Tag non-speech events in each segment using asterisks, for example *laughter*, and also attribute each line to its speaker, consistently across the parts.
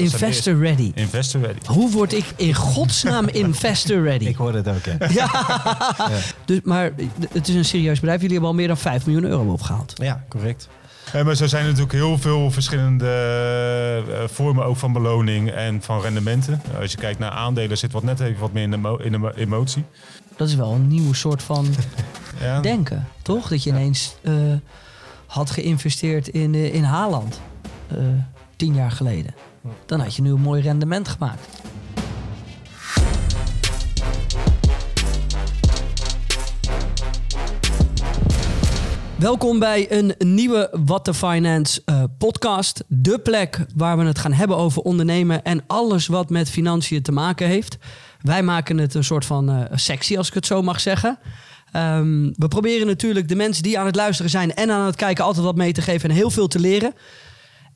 Speaker 1: Investor ready.
Speaker 2: Investor ready.
Speaker 1: Hoe word ik in godsnaam *laughs* investor ready?
Speaker 3: Ik hoorde het ook, ja.
Speaker 1: Ja. Dus, maar het is een serieus bedrijf. Jullie hebben al meer dan 5 miljoen euro opgehaald.
Speaker 3: Ja, correct.
Speaker 2: Ja, maar zo zijn er natuurlijk heel veel verschillende eh, vormen ook van beloning en van rendementen. Als je kijkt naar aandelen zit wat net even wat meer in de, in de mo- emotie.
Speaker 1: Dat is wel een nieuw soort van *laughs*
Speaker 2: Ja.
Speaker 1: denken, toch? Dat je ineens eh, had geïnvesteerd in, eh, in Haaland. tien jaar geleden. Dan had je nu een mooi rendement gemaakt. Welkom bij een nieuwe What the Finance eh, podcast. De plek waar we het gaan hebben over ondernemen en alles wat met financiën te maken heeft. Wij maken het een soort van eh, sexy, als ik het zo mag zeggen. Ehm, we proberen natuurlijk de mensen die aan het luisteren zijn en aan het kijken altijd wat mee te geven en heel veel te leren.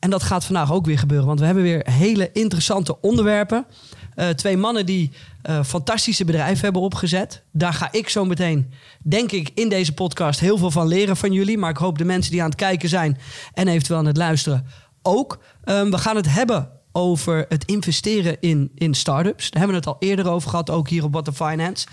Speaker 1: En dat gaat vandaag ook weer gebeuren, want we hebben weer hele interessante onderwerpen. Eh, twee mannen die eh, fantastische bedrijven hebben opgezet. Daar ga ik zo meteen, denk ik, in deze podcast heel veel van leren van jullie. Maar ik hoop de mensen die aan het kijken zijn en eventueel aan het luisteren ook. Ehm, we gaan het hebben over het investeren in, in start-ups. Daar hebben we het al eerder over gehad, ook hier op What the Finance.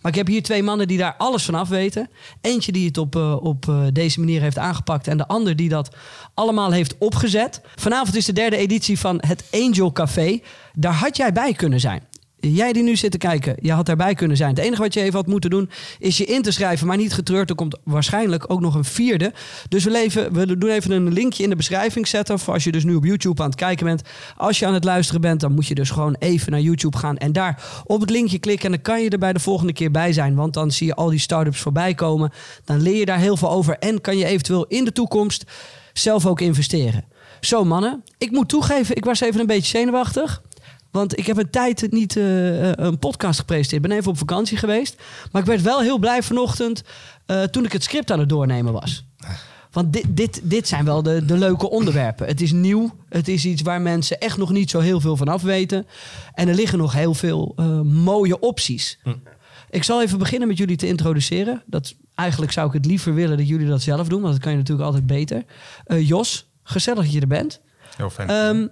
Speaker 1: Maar ik heb hier twee mannen die daar alles van af weten. Eentje die het op, eh, op eh, deze manier heeft aangepakt. En de ander die dat allemaal heeft opgezet. Vanavond is de derde editie van het Angel Café. Daar had jij bij kunnen zijn. Jij die nu zit te kijken, je had daarbij kunnen zijn. Het enige wat je even had moeten doen, is je in te schrijven. Maar niet getreurd, er komt waarschijnlijk ook nog een vierde. Dus we, leven, we doen even een linkje in de beschrijving zetten. Voor als je dus nu op YouTube aan het kijken bent. Als je aan het luisteren bent, dan moet je dus gewoon even naar YouTube gaan. En daar op het linkje klikken. En dan kan je er bij de volgende keer bij zijn. Want dan zie je al die start-ups voorbij komen. Dan leer je daar heel veel over. En kan je eventueel in de toekomst zelf ook investeren. Zo mannen, ik moet toegeven, ik was even een beetje zenuwachtig. Want ik heb een tijd niet eh, een podcast gepresenteerd. Ik ben even op vakantie geweest. Maar ik werd wel heel blij vanochtend eh, toen ik het script aan het doornemen was. Want dit, dit, dit zijn wel de, de leuke onderwerpen. Het is nieuw. Het is iets waar mensen echt nog niet zo heel veel van af weten. En er liggen nog heel veel eh, mooie opties. Ik zal even beginnen met jullie te introduceren. Dat, eigenlijk zou ik het liever willen dat jullie dat zelf doen. Want dat kan je natuurlijk altijd beter. Eh, Jos, gezellig dat je er bent.
Speaker 2: Heel fijn.
Speaker 1: Ehm,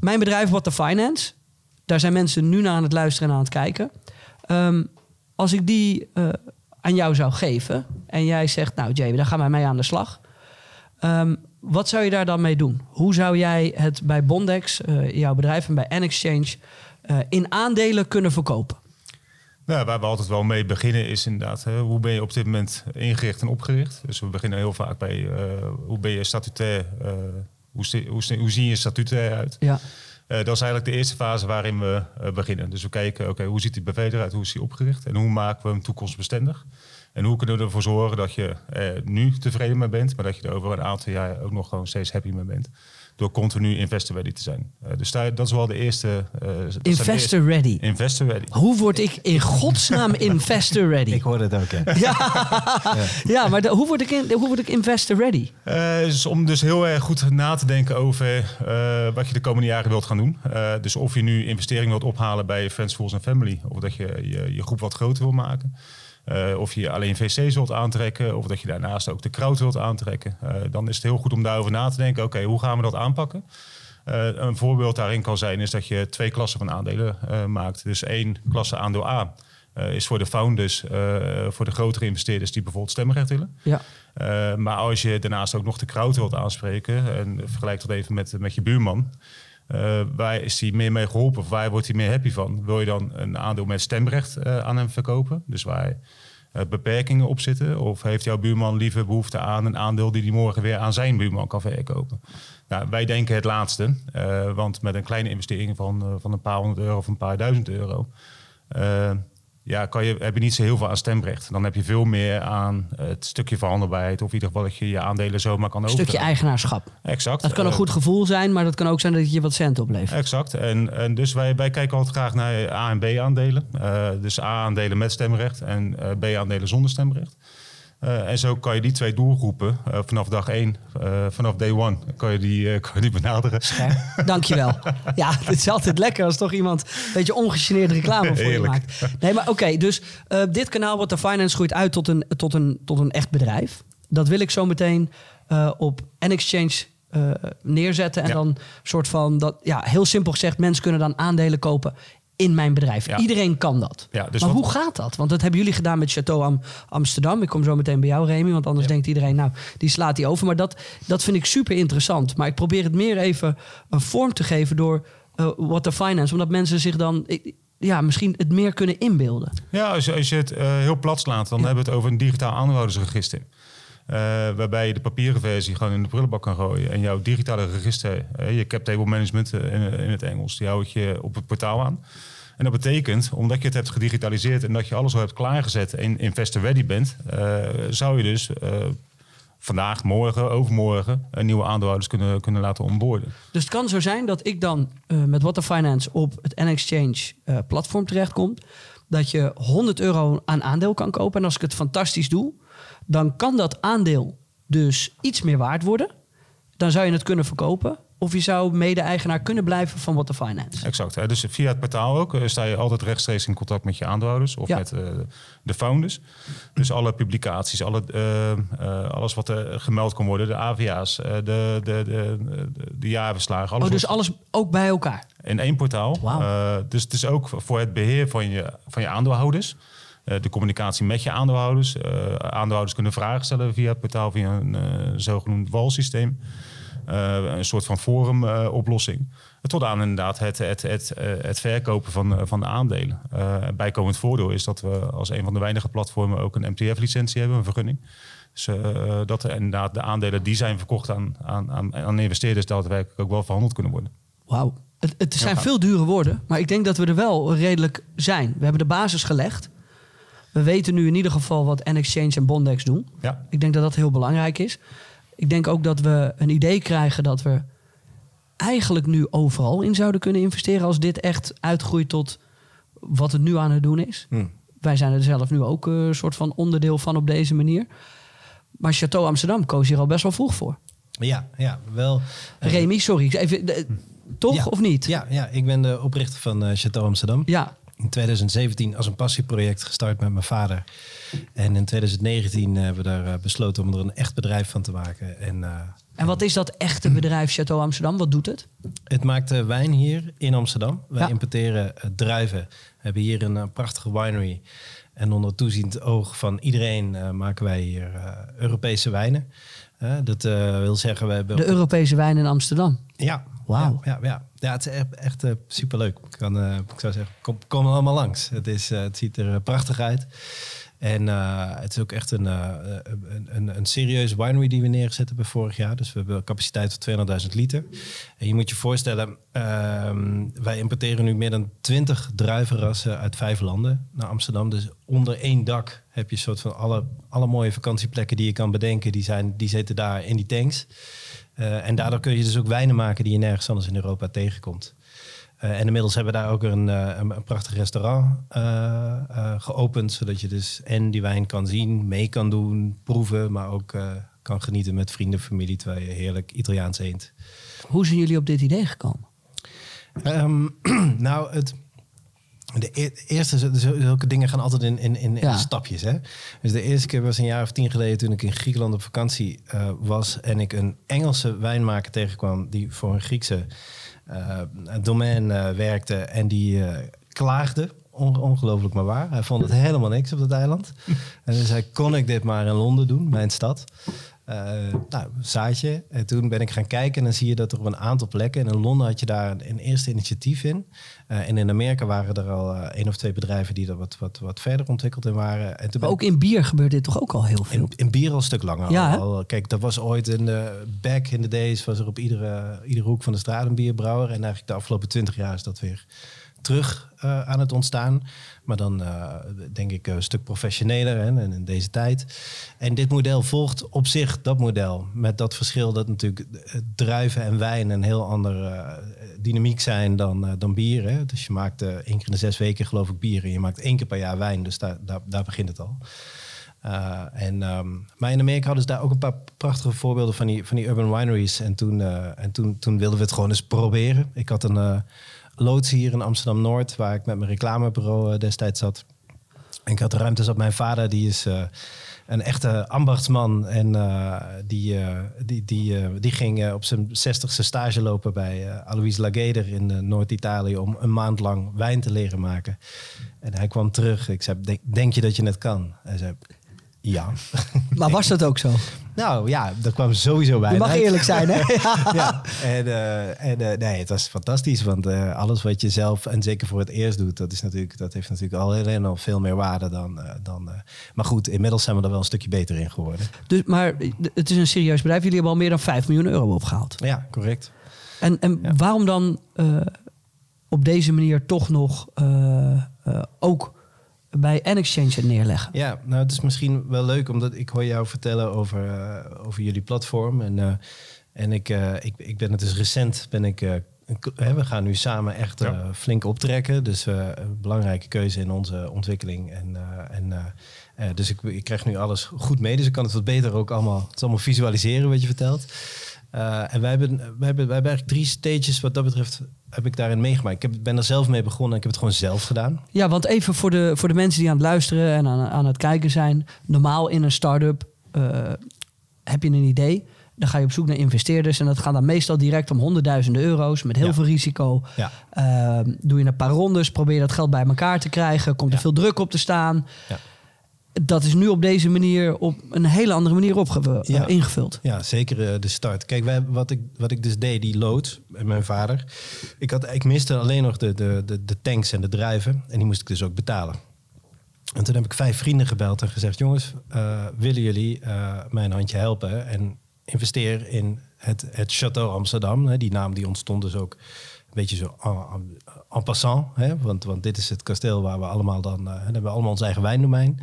Speaker 1: mijn bedrijf What the Finance. Daar zijn mensen nu naar aan het luisteren en aan het kijken. Ehm, als ik die eh, aan jou zou geven en jij zegt, nou Jamie, daar gaan wij mee aan de slag. Ehm, wat zou je daar dan mee doen? Hoe zou jij het bij Bondex, eh, jouw bedrijf en bij N-Exchange eh, in aandelen kunnen verkopen?
Speaker 2: Nou, waar we altijd wel mee beginnen is inderdaad, hè, hoe ben je op dit moment ingericht en opgericht? Dus we beginnen heel vaak bij hoe ben je statutair, hoe, hoe, hoe zie je statutair uit?
Speaker 1: Ja,
Speaker 2: Eh, dat is eigenlijk de eerste fase waarin we eh, beginnen. Dus we kijken, oké, hoe ziet die BV eruit, hoe is die opgericht en hoe maken we hem toekomstbestendig? En hoe kunnen we ervoor zorgen dat je er nu tevreden mee bent, maar dat je er over een aantal jaar ook nog gewoon steeds happy mee bent? Door continu investor ready te zijn. Eh, dus daar, dat is wel de eerste. eh, de
Speaker 1: investor
Speaker 2: eerste-
Speaker 1: ready.
Speaker 2: Investor ready.
Speaker 1: Hoe word ik in godsnaam *laughs* investor ready?
Speaker 3: Ik hoorde het ook, ja.
Speaker 1: Ja, ja maar de- hoe, word ik in, hoe word ik investor ready?
Speaker 2: Eh, dus om dus heel erg goed na te denken over eh, wat je de komende jaren wilt gaan doen. Eh, dus of je nu investering wilt ophalen bij Friends, Fools en Family. Of dat je, je je groep wat groter wil maken. Eh, of je alleen VC's wilt aantrekken. Of dat je daarnaast ook de crowd wilt aantrekken. Eh, dan is het heel goed om daarover na te denken. Oké, hoe gaan we dat aanpakken? Eh, een voorbeeld daarin kan zijn is dat je twee klassen van aandelen maakt. Dus één klasse aandeel A is voor de founders, voor de grotere investeerders die bijvoorbeeld stemrecht willen.
Speaker 1: Ja.
Speaker 2: Maar als je daarnaast ook nog de crowd wilt aanspreken, en vergelijk dat even met, met je buurman. Uh, waar is hij meer mee geholpen of waar wordt hij meer happy van? Wil je dan een aandeel met stemrecht uh, aan hem verkopen? Dus waar uh, beperkingen op zitten? Of heeft jouw buurman liever behoefte aan een aandeel die hij morgen weer aan zijn buurman kan verkopen? Nou, wij denken het laatste, want met een kleine investering van, van een paar honderd euro of een paar duizend euro. Ja, kan je, heb je niet zo heel veel aan stemrecht. Dan heb je veel meer aan het stukje verhandelbaarheid. Of in ieder geval dat je je aandelen zomaar kan
Speaker 1: Een
Speaker 2: overdragen.
Speaker 1: stukje eigenaarschap.
Speaker 2: Exact.
Speaker 1: Dat kan een
Speaker 2: Eh,
Speaker 1: goed gevoel zijn, maar dat kan ook zijn dat je wat cent oplevert.
Speaker 2: Exact. En, en dus wij, wij kijken altijd graag naar A- en B-aandelen. Uh, dus A-aandelen met stemrecht en uh, B-aandelen zonder stemrecht. Uh, en zo kan je die twee doelgroepen uh, vanaf dag één, uh, vanaf day one, kan je die, kan je die benaderen.
Speaker 1: Scherp. Dankjewel. *laughs* Ja, het is altijd lekker als toch iemand een beetje ongegeneerde reclame voor je maakt. Nee, maar oké, dus dit kanaal What the Finance groeit uit tot een, tot, een, tot een echt bedrijf. Dat wil ik zo meteen op N-Exchange eh, neerzetten. En
Speaker 2: Ja.
Speaker 1: dan soort van dat, ja, heel simpel gezegd, mensen kunnen dan aandelen kopen in mijn bedrijf.
Speaker 2: Ja.
Speaker 1: Iedereen kan dat.
Speaker 2: Ja, dus
Speaker 1: maar hoe gaat dat? Want dat hebben jullie gedaan met Chateau Am Amsterdam. Ik kom zo meteen bij jou, Remy. Want anders denkt iedereen, nou, die slaat die over. Maar dat, dat vind ik super interessant. Maar ik probeer het meer even een vorm te geven door eh What the Finance. Omdat mensen zich dan ik- ja, misschien het meer kunnen inbeelden.
Speaker 2: Ja, als je, als je het eh, heel plat slaat, dan
Speaker 1: Ja.
Speaker 2: hebben we het over een digitaal aandeelhoudersregister. Eh, waarbij je de papieren versie gewoon in de prullenbak kan gooien. En jouw digitale register, eh, je cap table management eh, in, het Engels, die houd je op het portaal aan. En dat betekent, omdat je het hebt gedigitaliseerd en dat je alles al hebt klaargezet en investor ready bent, zou je dus vandaag, morgen, overmorgen nieuwe aandeelhouders kunnen, kunnen laten onboorden.
Speaker 1: Dus het kan zo zijn dat ik dan met the Finance op het N-Exchange platform terechtkom. Dat je 100 euro aan aandeel kan kopen. En als ik het fantastisch doe, dan kan dat aandeel dus iets meer waard worden. Dan zou je het kunnen verkopen. Of je zou mede-eigenaar kunnen blijven van What the Finance.
Speaker 2: Exact. Hè? Dus via het portaal ook eh, sta je altijd rechtstreeks in contact met je aandeelhouders of
Speaker 1: Ja.
Speaker 2: met eh, de founders. Dus alle publicaties, alle, eh, alles wat er gemeld kan worden, de AVA's, de, de, de, de, jaarverslagen. Alles
Speaker 1: Oh, dus alles ook bij elkaar.
Speaker 2: in één portaal. Eh, dus het is ook voor het beheer van je, van je aandeelhouders. Eh, de communicatie met je aandeelhouders. Eh, aandeelhouders kunnen vragen stellen via het portaal, via een eh, zogenoemd walsysteem. Een soort van forumoplossing. tot aan inderdaad het, het, het, het verkopen van, van de aandelen. Bijkomend voordeel is dat we als een van de weinige platformen ook een MTF-licentie hebben, een vergunning. Dus dat er inderdaad de aandelen die zijn verkocht aan, aan, aan, aan investeerders daadwerkelijk ook wel verhandeld kunnen worden.
Speaker 1: Wauw. Het, het zijn
Speaker 2: Ja.
Speaker 1: veel dure woorden, maar ik denk dat we er wel redelijk zijn. We hebben de basis gelegd. We weten nu in ieder geval wat N-Exchange en Bondex doen.
Speaker 2: Ja,
Speaker 1: Ik denk dat dat heel belangrijk is. Ik denk ook dat we een idee krijgen dat we eigenlijk nu overal in zouden kunnen investeren als dit echt uitgroeit tot wat het nu aan het doen is.
Speaker 3: Hm.
Speaker 1: Wij zijn er zelf nu ook eh, een soort van onderdeel van op deze manier. Maar Chateau Amsterdam koos hier al best wel vroeg voor.
Speaker 3: Ja, ja, wel. eh,
Speaker 1: Remy, sorry. Even, de- toch
Speaker 3: Ja.
Speaker 1: of niet?
Speaker 3: Ja, ja, ik ben de oprichter van eh, Chateau Amsterdam.
Speaker 1: Ja.
Speaker 3: In 2017 als een passieproject gestart met mijn vader. En in 2019 hebben we daar eh, besloten om er een echt bedrijf van te maken. En eh,
Speaker 1: En wat is dat echte *clears throat* bedrijf Chateau Amsterdam? Wat doet het?
Speaker 3: het maakt eh, wijn hier in Amsterdam. Wij
Speaker 1: Ja.
Speaker 3: importeren eh, druiven. We hebben hier een eh, prachtige winery. En onder toeziend oog van iedereen eh, maken wij hier eh, Europese wijnen. Eh, dat eh, wil zeggen, we hebben...
Speaker 1: De Europese wijn in Amsterdam.
Speaker 3: Ja,
Speaker 1: Wauw.
Speaker 3: Ja, ja, ja. het is echt, echt eh, superleuk. Ik, kan, eh, ik zou zeggen, kom, kom allemaal langs. Het, is, eh, het ziet er prachtig uit. En eh, het is ook echt een, eh, een, een, een serieuze winery die we neergezet hebben vorig jaar. Dus we hebben een capaciteit van 200.000 liter. En je moet je voorstellen, ehm, wij importeren nu meer dan 20 druivenrassen uit vijf landen naar Amsterdam. Dus onder één dak heb je een soort van alle, alle mooie vakantieplekken die je kan bedenken. Die, zijn, die zitten daar in die tanks. Eh, en daardoor kun je dus ook wijnen maken die je nergens anders in Europa tegenkomt. Eh, en inmiddels hebben we daar ook een, eh, een, een prachtig restaurant eh, geopend. Zodat je dus en die wijn kan zien, mee kan doen, proeven. Maar ook kan genieten met vrienden, familie. Terwijl je heerlijk Italiaans eet.
Speaker 1: Hoe zijn jullie op dit idee gekomen?
Speaker 3: Ehm, *clears throat* nou, het, de e- eerste, zulke dingen gaan altijd in, in, in,
Speaker 1: Ja.
Speaker 3: stapjes. Hè? Dus de eerste keer was een jaar of tien geleden toen ik in Griekenland op vakantie was. En ik een Engelse wijnmaker tegenkwam die voor een Griekse eh, domein eh, werkte. En die eh, klaagde. On- ongelooflijk maar waar. Hij vond het helemaal niks op dat eiland. *laughs* en dus zei, kon ik dit maar in Londen doen, mijn stad? Eh, nou, zaadje. En toen ben ik gaan kijken en dan zie je dat er op een aantal plekken... en in Londen had je daar een, een eerste initiatief in. Eh, en in Amerika waren er al eh, één of twee bedrijven... die er wat, wat, wat verder ontwikkeld in waren. En toen
Speaker 1: Maar ook in bier gebeurt dit toch ook al heel veel?
Speaker 3: in, in bier al een stuk langer.
Speaker 1: Ja,
Speaker 3: al. Kijk, dat was ooit in de back in the days... was er op iedere, iedere hoek van de straat een bierbrouwer. En eigenlijk de afgelopen twintig jaar is dat weer terug eh, aan het ontstaan. Maar dan eh, denk ik een stuk professioneler hè, en in deze tijd. En dit model volgt op zich dat model. Met dat verschil dat natuurlijk druiven en wijn een heel andere eh, dynamiek zijn dan, dan bier. Hè. Dus je maakt één keer in de zes weken geloof ik bier. En je maakt één keer per jaar wijn. Dus daar, daar, begint het al. En, um, maar in Amerika hadden ze daar ook een paar prachtige voorbeelden van die, van die urban wineries. En, toen, en toen, toen wilden we het gewoon eens proberen. Ik had een loods hier in Amsterdam-Noord, waar ik met mijn reclamebureau destijds zat. Ik had de ruimte zat mijn vader, die is een echte ambachtsman. En eh, die, eh, die, die, eh, die ging eh, op zijn zestigste stage lopen bij eh Alois Lageder in eh, Noord-Italië om een maand lang wijn te leren maken. En hij kwam terug. Ik zei, denk, denk je dat je het kan? Hij zei, ja. *laughs*
Speaker 1: Maar was dat ook zo?
Speaker 3: nou ja, dat kwam sowieso bij.
Speaker 1: Je mag
Speaker 3: uit.
Speaker 1: eerlijk zijn, hè? *laughs* *laughs*
Speaker 3: ja, en, eh, en eh, nee, het was fantastisch, want eh, alles wat je zelf en zeker voor het eerst doet, dat, is natuurlijk, dat heeft natuurlijk al heel al veel meer waarde dan. dan maar goed, inmiddels zijn we er wel een stukje beter in geworden.
Speaker 1: Dus, maar het is een serieus bedrijf. Jullie hebben al meer dan 5 miljoen euro opgehaald.
Speaker 3: Ja, correct.
Speaker 1: En, en
Speaker 3: Ja.
Speaker 1: waarom dan op deze manier toch nog ook bij N-Exchange neerleggen?
Speaker 3: Ja, nou, het is misschien wel leuk, omdat ik hoor jou vertellen over, eh, over jullie platform. En, eh, en ik, eh, ik, ik ben het dus recent, ben ik, eh, we gaan nu samen echt eh,
Speaker 2: Ja.
Speaker 3: flink optrekken. Dus eh, een belangrijke keuze in onze ontwikkeling. En, eh, en, dus ik, ik krijg nu alles goed mee, dus ik kan het wat beter ook allemaal, het allemaal visualiseren wat je vertelt. Eh, en wij hebben, wij, hebben, wij hebben eigenlijk drie stages wat dat betreft heb ik daarin meegemaakt. Ik heb, ben er zelf mee begonnen en ik heb het gewoon zelf gedaan.
Speaker 1: Ja, want even voor de, voor de mensen die aan het luisteren en aan, aan het kijken zijn. Normaal in een start-up eh, heb je een idee. Dan ga je op zoek naar investeerders. En dat gaat dan meestal direct om honderdduizenden euro's met heel
Speaker 3: Ja.
Speaker 1: veel risico.
Speaker 3: Ja.
Speaker 1: Eh, doe je een paar rondes, probeer dat geld bij elkaar te krijgen. Komt er
Speaker 3: Ja.
Speaker 1: veel druk op te staan.
Speaker 3: Ja.
Speaker 1: Dat is nu op deze manier op een hele andere manier opge- eh, ingevuld.
Speaker 3: Ja, zeker eh, de start. Kijk, wij, wat, ik, wat ik dus deed, die lood en mijn vader. Ik, had, ik miste alleen nog de, de, de, de tanks en de drijven. En die moest ik dus ook betalen. En toen heb ik vijf vrienden gebeld en gezegd... jongens, eh, willen jullie mij een handje helpen? En investeer in het, het Château Amsterdam. Hè? Die naam die ontstond dus ook beetje zo en, en- en passant. Hè? Want, want dit is het kasteel waar we allemaal dan... eh, hebben we allemaal ons eigen wijndomein. *clears throat*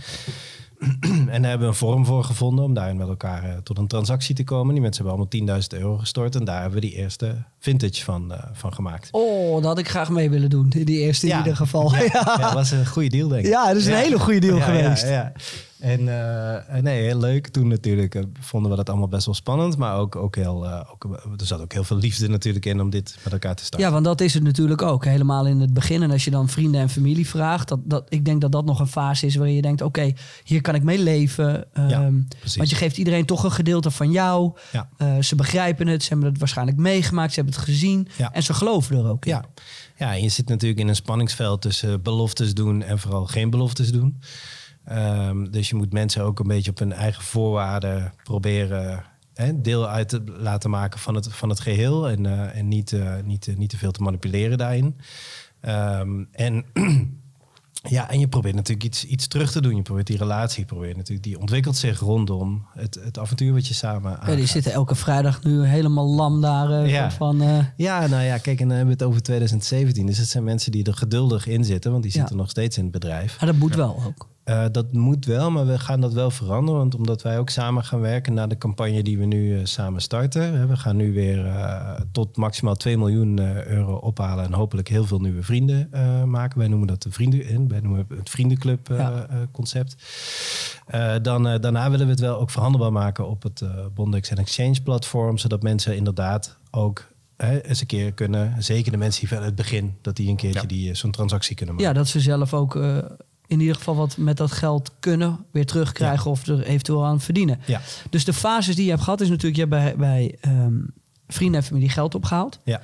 Speaker 3: En daar hebben we een vorm voor gevonden om daarin met elkaar eh, tot een transactie te komen. Die mensen hebben allemaal 10.000 euro gestort en daar hebben we die eerste vintage van, eh, van gemaakt.
Speaker 1: Oh, dat had ik graag mee willen doen. Die eerste in
Speaker 3: Ja.
Speaker 1: ieder geval.
Speaker 3: Ja, *laughs*
Speaker 1: Ja,
Speaker 3: ja, dat was een goede deal, denk ik.
Speaker 1: Ja, dat is een hele goede deal geweest.
Speaker 3: Ja, ja. En eh, nee, heel leuk. Toen natuurlijk eh, vonden we dat allemaal best wel spannend. Maar ook, ook heel, eh, ook, er zat ook heel veel liefde natuurlijk in om dit met elkaar te starten.
Speaker 1: Ja, want dat is het natuurlijk ook. Helemaal in het begin. En als je dan vrienden en familie vraagt. Dat, dat, ik denk dat dat nog een fase is waarin je denkt... oké, hier kan ik mee leven. Ehm,
Speaker 3: precies.
Speaker 1: want je geeft iedereen toch een gedeelte van jou.
Speaker 3: Ja.
Speaker 1: Eh, ze begrijpen het. Ze hebben het waarschijnlijk meegemaakt. Ze hebben het gezien.
Speaker 3: Ja.
Speaker 1: En ze geloven er ook in.
Speaker 3: Ja. ja, en je zit natuurlijk in een spanningsveld tussen beloftes doen en vooral geen beloftes doen. Ehm, dus je moet mensen ook een beetje op hun eigen voorwaarden proberen hè, deel uit te laten maken van het, van het geheel. En, eh, en niet, eh, niet, eh, niet te veel te manipuleren daarin. Ehm, en *clears throat* ja, en je probeert natuurlijk iets, iets terug te doen. Je probeert die relatie, probeert natuurlijk, die ontwikkelt zich rondom het, het avontuur wat je samen
Speaker 1: Ja,
Speaker 3: aangaat.
Speaker 1: die zitten elke vrijdag nu helemaal lam daar.
Speaker 3: Ja.
Speaker 1: van,
Speaker 3: Ja, nou ja, kijk, en dan hebben we het over 2017. Dus het zijn mensen die er geduldig in zitten, want die
Speaker 1: Ja.
Speaker 3: zitten nog steeds in het bedrijf.
Speaker 1: maar dat moet wel ook.
Speaker 3: Eh, dat moet wel, maar we gaan dat wel veranderen. Want omdat wij ook samen gaan werken naar de campagne die we nu eh, samen starten. We gaan nu weer eh, tot maximaal 2 miljoen euro ophalen en hopelijk heel veel nieuwe vrienden maken. Wij noemen dat de vrienden, en wij noemen het vriendenclub
Speaker 1: Ja.
Speaker 3: concept. Eh, dan, daarna willen we het wel ook verhandelbaar maken op het Bondex en Exchange platform. Zodat mensen inderdaad ook eens een keer kunnen, zeker de mensen die van het begin, dat die een keertje
Speaker 2: Ja.
Speaker 3: die, zo'n transactie kunnen maken.
Speaker 1: Ja, dat ze zelf ook in ieder geval wat met dat geld kunnen weer terugkrijgen of er eventueel aan verdienen.
Speaker 3: Ja.
Speaker 1: Dus de fases die je hebt gehad is natuurlijk, je hebt bij, bij ehm, vrienden en familie geld opgehaald.
Speaker 3: Ja.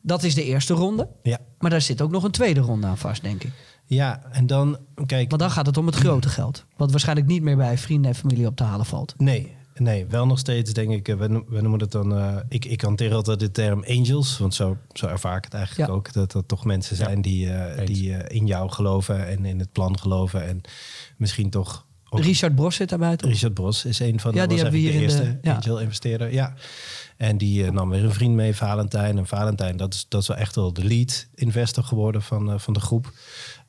Speaker 1: Dat is de eerste ronde.
Speaker 3: Ja.
Speaker 1: Maar daar zit ook nog een tweede ronde aan vast, denk ik.
Speaker 3: Ja, en dan, kijk,
Speaker 1: Want dan gaat het om het grote geld. Wat waarschijnlijk niet meer bij vrienden en familie op te halen valt.
Speaker 3: nee, nee, wel nog steeds denk ik, eh, we, no- we noemen het dan, eh, ik, ik hanteer altijd de term angels, want zo, zo ervaar ik het eigenlijk
Speaker 1: Ja.
Speaker 3: ook, dat dat toch mensen zijn die, eh, die in jou geloven en in het plan geloven en misschien toch ook
Speaker 1: Richard Bros zit daarbij toch?
Speaker 3: Richard Bros is een van
Speaker 1: Ja,
Speaker 3: de,
Speaker 1: die hebben we
Speaker 3: eigenlijk de
Speaker 1: in
Speaker 3: eerste
Speaker 1: de- ja.
Speaker 3: angel-investeerder. Ja. En die nam weer een vriend mee, Valentijn. En Valentijn, dat is, dat is wel echt wel de lead investor geworden van, van de groep.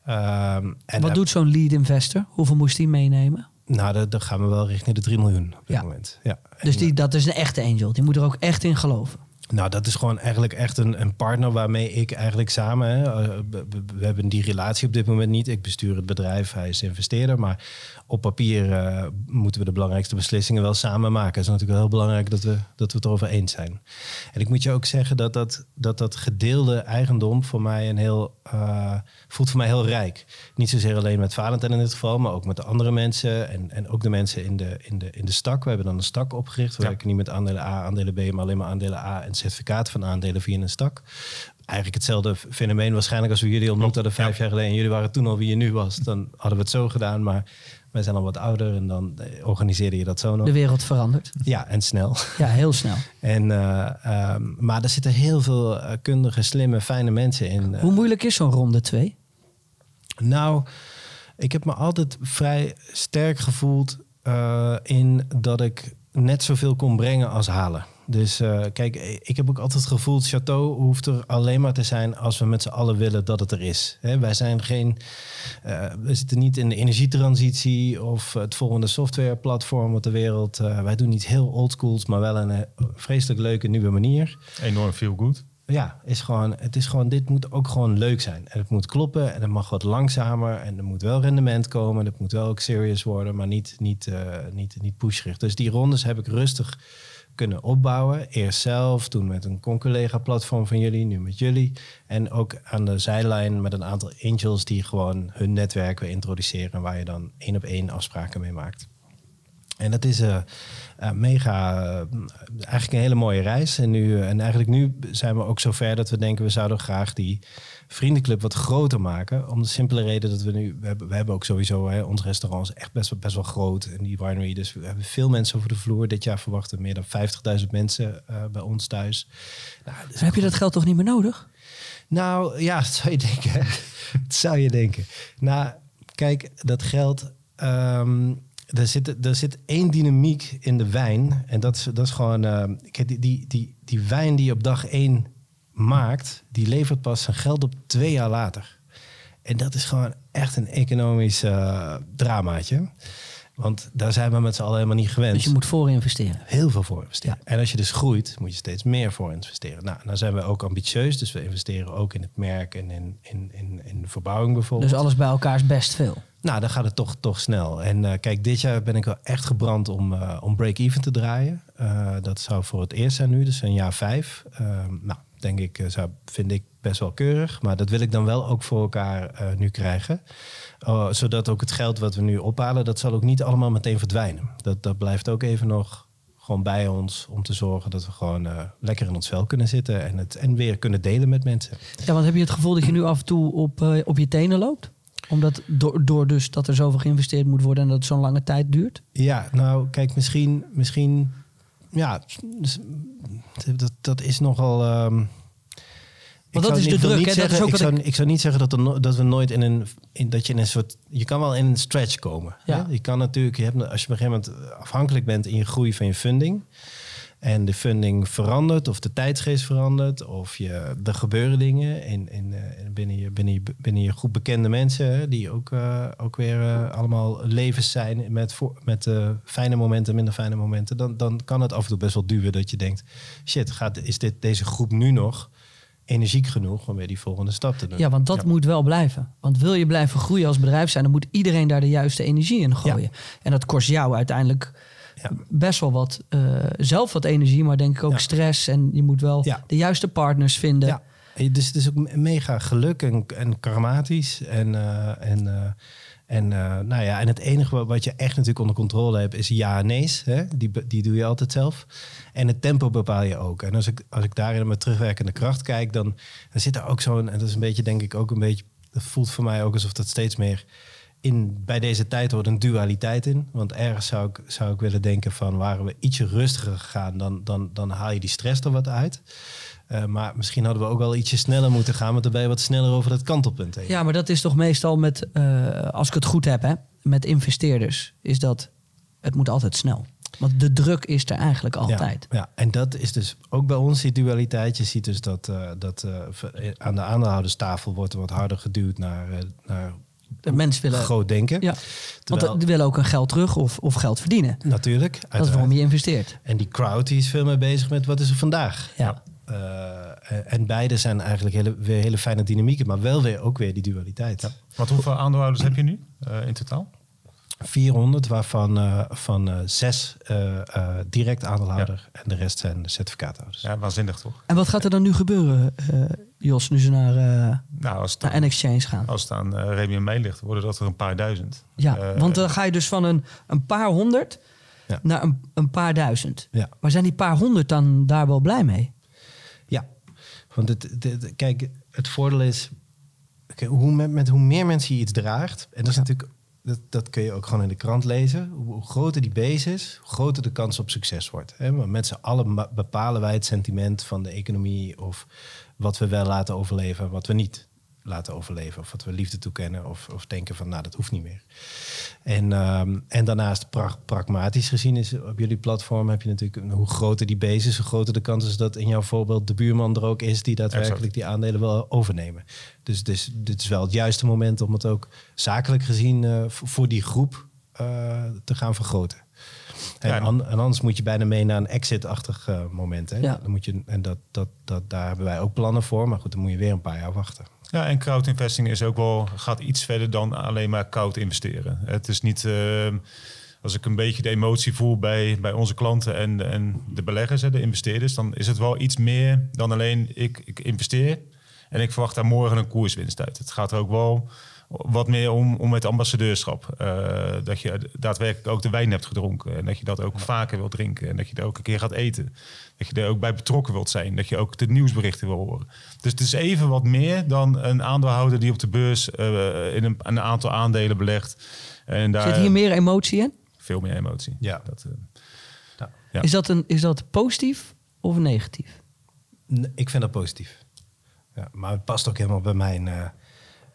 Speaker 3: Ehm, en
Speaker 1: Wat doet zo'n lead investor? Hoeveel moest die meenemen?
Speaker 3: Nou, dan, gaan we wel richting de 3 miljoen op dit
Speaker 1: Ja.
Speaker 3: moment. Ja.
Speaker 1: Dus die, dat is een echte angel. Die moet er ook echt in geloven.
Speaker 3: Nou, dat is gewoon eigenlijk echt een, een partner waarmee ik eigenlijk samen. Hè, uh, we, hebben die relatie op dit moment niet. Ik bestuur het bedrijf, hij is investeerder. Maar op papier eh, moeten we de belangrijkste beslissingen wel samen maken. Het is natuurlijk wel heel belangrijk dat we, dat we het erover eens zijn. En ik moet je ook zeggen dat dat, dat, dat gedeelde eigendom voor mij een heel. eh, voelt voor mij heel rijk. Niet zozeer alleen met Valentijn in dit geval, maar ook met de andere mensen. En, en ook de mensen in de, in, de, in de stak. We hebben dan een stak opgericht. We
Speaker 2: Ja.
Speaker 3: werken niet met aandelen A, aandelen B, maar alleen maar aandelen A en certificaat van aandelen via een stak. Eigenlijk hetzelfde fenomeen waarschijnlijk als we jullie ontmoet hadden vijf jaar geleden. En jullie waren toen al wie je nu was. Dan hadden we het zo gedaan, maar wij zijn al wat ouder. En dan eh, organiseerde je dat zo nog.
Speaker 1: De wereld verandert.
Speaker 3: Ja, en snel.
Speaker 1: Ja, heel snel. *laughs*
Speaker 3: En, eh, ehm, maar er zitten heel veel eh, kundige, slimme, fijne mensen in.
Speaker 1: Hoe moeilijk is zo'n ronde 2?
Speaker 3: nou, ik heb me altijd vrij sterk gevoeld in dat ik net zoveel kon brengen als halen. Dus eh, kijk, ik heb ook altijd gevoeld, Chateau hoeft er alleen maar te zijn als we met z'n allen willen dat het er is. Hè, wij zijn geen, eh, we zitten niet in de energietransitie of het volgende softwareplatform op de wereld. Eh, wij doen niet heel oldschools, maar wel een vreselijk leuke nieuwe manier
Speaker 2: Enorm feel good.
Speaker 3: ja, is gewoon, het is gewoon, dit moet ook gewoon leuk zijn. En het moet kloppen en het mag wat langzamer. En er moet wel rendement komen. En het moet wel ook serious worden, maar niet, niet, niet, niet pushgericht. Dus die rondes heb ik rustig kunnen opbouwen. Eerst zelf, toen met een concollega-platform van jullie, nu met jullie. En ook aan de zijlijn met een aantal angels die gewoon hun netwerk introduceren... waar je dan één op één afspraken mee maakt. En dat is eh, mega, eh, eigenlijk een hele mooie reis. En, nu, en eigenlijk nu zijn we ook zover dat we denken... we zouden graag die vriendenclub wat groter maken. Om de simpele reden dat we nu... We hebben, we hebben ook sowieso, hè, ons restaurant is echt best, wel- best wel groot. En die winery, dus we hebben veel mensen over de vloer. Dit jaar verwachten we meer dan 50.000 mensen bij ons thuis. Nou,
Speaker 1: Heb je dat geld toch niet meer nodig?
Speaker 3: nou ja, *laughs* dat zou je denken. *laughs* dat zou je denken. Nou, kijk, dat geld. ehm, er, zit, er zit één dynamiek in de wijn. En dat is, dat is gewoon. kijk, die, die, die, die wijn die je op dag één maakt, die levert pas zijn geld op twee jaar later. En dat is gewoon echt een economisch eh, dramaatje. Want daar zijn we met z'n allen helemaal niet gewend
Speaker 1: Dus je moet voor investeren.
Speaker 3: heel veel voor investeren. En als je dus groeit, moet je steeds meer voor investeren. Nou, dan zijn we ook ambitieus. Dus we investeren ook in het merk en in, in, in, in de verbouwing bijvoorbeeld.
Speaker 1: Dus alles bij elkaar is best veel.
Speaker 3: Nou, dan gaat het toch, toch snel. En eh, kijk, dit jaar ben ik wel echt gebrand om, eh, om break-even te draaien. Eh, dat zou voor het eerst zijn nu, dus een jaar vijf. Ehm, nou, denk ik, zou, vind ik best wel keurig. Maar dat wil ik dan wel ook voor elkaar eh, nu krijgen. Oh, zodat ook het geld wat we nu ophalen, dat zal ook niet allemaal meteen verdwijnen. Dat, dat blijft ook even nog gewoon bij ons om te zorgen dat we gewoon eh, lekker in ons vel kunnen zitten en het en weer kunnen delen met mensen.
Speaker 1: Ja, want heb je het gevoel dat je nu af en toe op, eh, op je tenen loopt? Omdat door, door dus dat er zoveel geïnvesteerd moet worden en dat het zo'n lange tijd duurt?
Speaker 3: Ja, nou kijk, misschien, misschien ja, dus, dat, dat is nogal. ehm, ik
Speaker 1: dat
Speaker 3: zou
Speaker 1: is de druk? Dat is
Speaker 3: zeggen-
Speaker 1: ook
Speaker 3: ik, zou, ik zou niet zeggen dat, er dat we nooit in een, in, dat je in een soort, je kan wel in een stretch komen.
Speaker 1: Ja.
Speaker 3: hè? Je kan natuurlijk, je hebt, als je op een gegeven moment afhankelijk bent in je groei van je funding. En de funding verandert, of de tijdsgeest verandert, of je, er gebeuren dingen in, in, eh, binnen, je, binnen, je, binnen je groep bekende mensen, die ook, eh, ook weer eh, allemaal levens zijn met, voor, met fijne momenten, minder fijne momenten. Dan, dan kan het af en toe best wel duwen dat je denkt: shit, gaat, is dit, deze groep nu nog energiek genoeg om weer die volgende stap te doen?
Speaker 1: Ja, want dat moet wel blijven. Want wil je blijven groeien als bedrijf zijn, dan moet iedereen daar de juiste energie in gooien. En dat kost jou uiteindelijk
Speaker 3: Ja.
Speaker 1: best wel wat, eh, zelf wat energie, maar denk ik ook stress. En je moet wel de juiste partners vinden.
Speaker 3: En dus het is ook me- mega geluk en, en karmatisch. En, eh, en, eh, en, eh, nou ja, en het enige wa- wat je echt natuurlijk onder controle hebt is ja en nee's. Hè? Die, die doe je altijd zelf. En het tempo bepaal je ook. En als ik, als ik daarin met terugwerkende kracht kijk, dan, dan zit er ook zo'n... En dat is een beetje, denk ik, ook een beetje... Dat voelt voor mij ook alsof dat steeds meer... In, bij deze tijd hoort een dualiteit in. Want ergens zou ik, zou ik willen denken van... waren we ietsje rustiger gegaan, dan, dan, dan haal je die stress er wat uit. Eh, maar misschien hadden we ook wel ietsje sneller moeten gaan... want dan ben je wat sneller over dat kantelpunt heen.
Speaker 1: Ja, maar dat is toch meestal met, eh, als ik het goed heb, hè, met investeerders, is dat het moet altijd snel. Want de druk is er eigenlijk altijd.
Speaker 3: Ja, ja, en dat is dus ook bij ons die dualiteit. Je ziet dus dat, eh, dat aan de aandeelhouderstafel wordt er wat harder geduwd naar, naar
Speaker 1: De mensen willen,
Speaker 3: groot denken.
Speaker 1: ja, want die willen ook een geld terug of, of geld verdienen.
Speaker 3: Natuurlijk.
Speaker 1: Dat is
Speaker 3: uiteraard.
Speaker 1: waarom je investeert.
Speaker 3: En die crowd die is veel meer bezig met wat is er vandaag.
Speaker 1: Ja.
Speaker 3: Uh, en beide zijn eigenlijk hele, weer hele fijne dynamieken, maar wel weer ook weer die dualiteit. Ja.
Speaker 2: Want hoeveel aandeelhouders heb je nu uh, in totaal?
Speaker 3: 400, waarvan uh, van uh, zes uh, direct aandeelhouder ja. en de rest zijn certificaathouders.
Speaker 2: Ja, waanzinnig toch?
Speaker 1: En wat gaat er dan nu gebeuren, Jos, nu ze naar, nou, als naar N-Exchange gaan?
Speaker 2: Als het aan uh, Remy en mij ligt, worden dat er een paar duizend.
Speaker 1: Ja, want dan ga je dus van een, een paar honderd ja. naar een, een paar duizend.
Speaker 3: Ja.
Speaker 1: Maar zijn die paar honderd dan daar wel blij mee?
Speaker 3: Want het, kijk, het voordeel is, okay, hoe, met, met hoe meer mensen je iets draagt, en dat is natuurlijk dat, dat kun je ook gewoon in de krant lezen. Hoe groter die base is, hoe groter de kans op succes wordt. Hè? Met z'n allen bepalen wij het sentiment van de economie of wat we wel laten overleven en wat we niet laten overleven. Of wat we liefde toekennen of, of denken van nou dat hoeft niet meer. En, um, en daarnaast pra pragmatisch gezien is op jullie platform heb je natuurlijk hoe groter die base is, hoe groter de kans is dat in jouw voorbeeld de buurman er ook is die daadwerkelijk exact. die aandelen wil overnemen. Dus, dus dit is wel het juiste moment om het ook zakelijk gezien uh, voor die groep uh, te gaan vergroten. En, ja, an, en, anders moet je bijna mee naar een exit-achtig uh, moment. Hè?
Speaker 1: Ja.
Speaker 3: Dan moet je, en dat, dat, dat, daar hebben wij ook plannen voor. Maar goed, dan moet je weer een paar jaar wachten.
Speaker 2: Ja, en crowd investing is ook wel, gaat iets verder dan alleen maar koud investeren. Het is niet, uh, als ik een beetje de emotie voel bij, bij onze klanten en, en de beleggers, de investeerders, dan is het wel iets meer dan alleen ik, ik investeer en ik verwacht daar morgen een koerswinst uit. Het gaat er ook wel wat meer om, om het ambassadeurschap. Uh, dat je daadwerkelijk ook de wijn hebt gedronken. En dat je dat ook vaker wilt drinken. En dat je er ook een keer gaat eten. Dat je er ook bij betrokken wilt zijn. Dat je ook de nieuwsberichten wil horen. Dus het is even wat meer dan een aandeelhouder die op de beurs uh, in een, een, aantal aandelen belegt. En daar,
Speaker 1: Zit hier meer emotie in?
Speaker 2: Veel meer emotie.
Speaker 3: Ja.
Speaker 2: Dat, uh,
Speaker 1: ja. Ja. Is, dat een, is dat positief of negatief?
Speaker 3: Nee, ik vind dat positief. Ja, maar het past ook helemaal bij mijn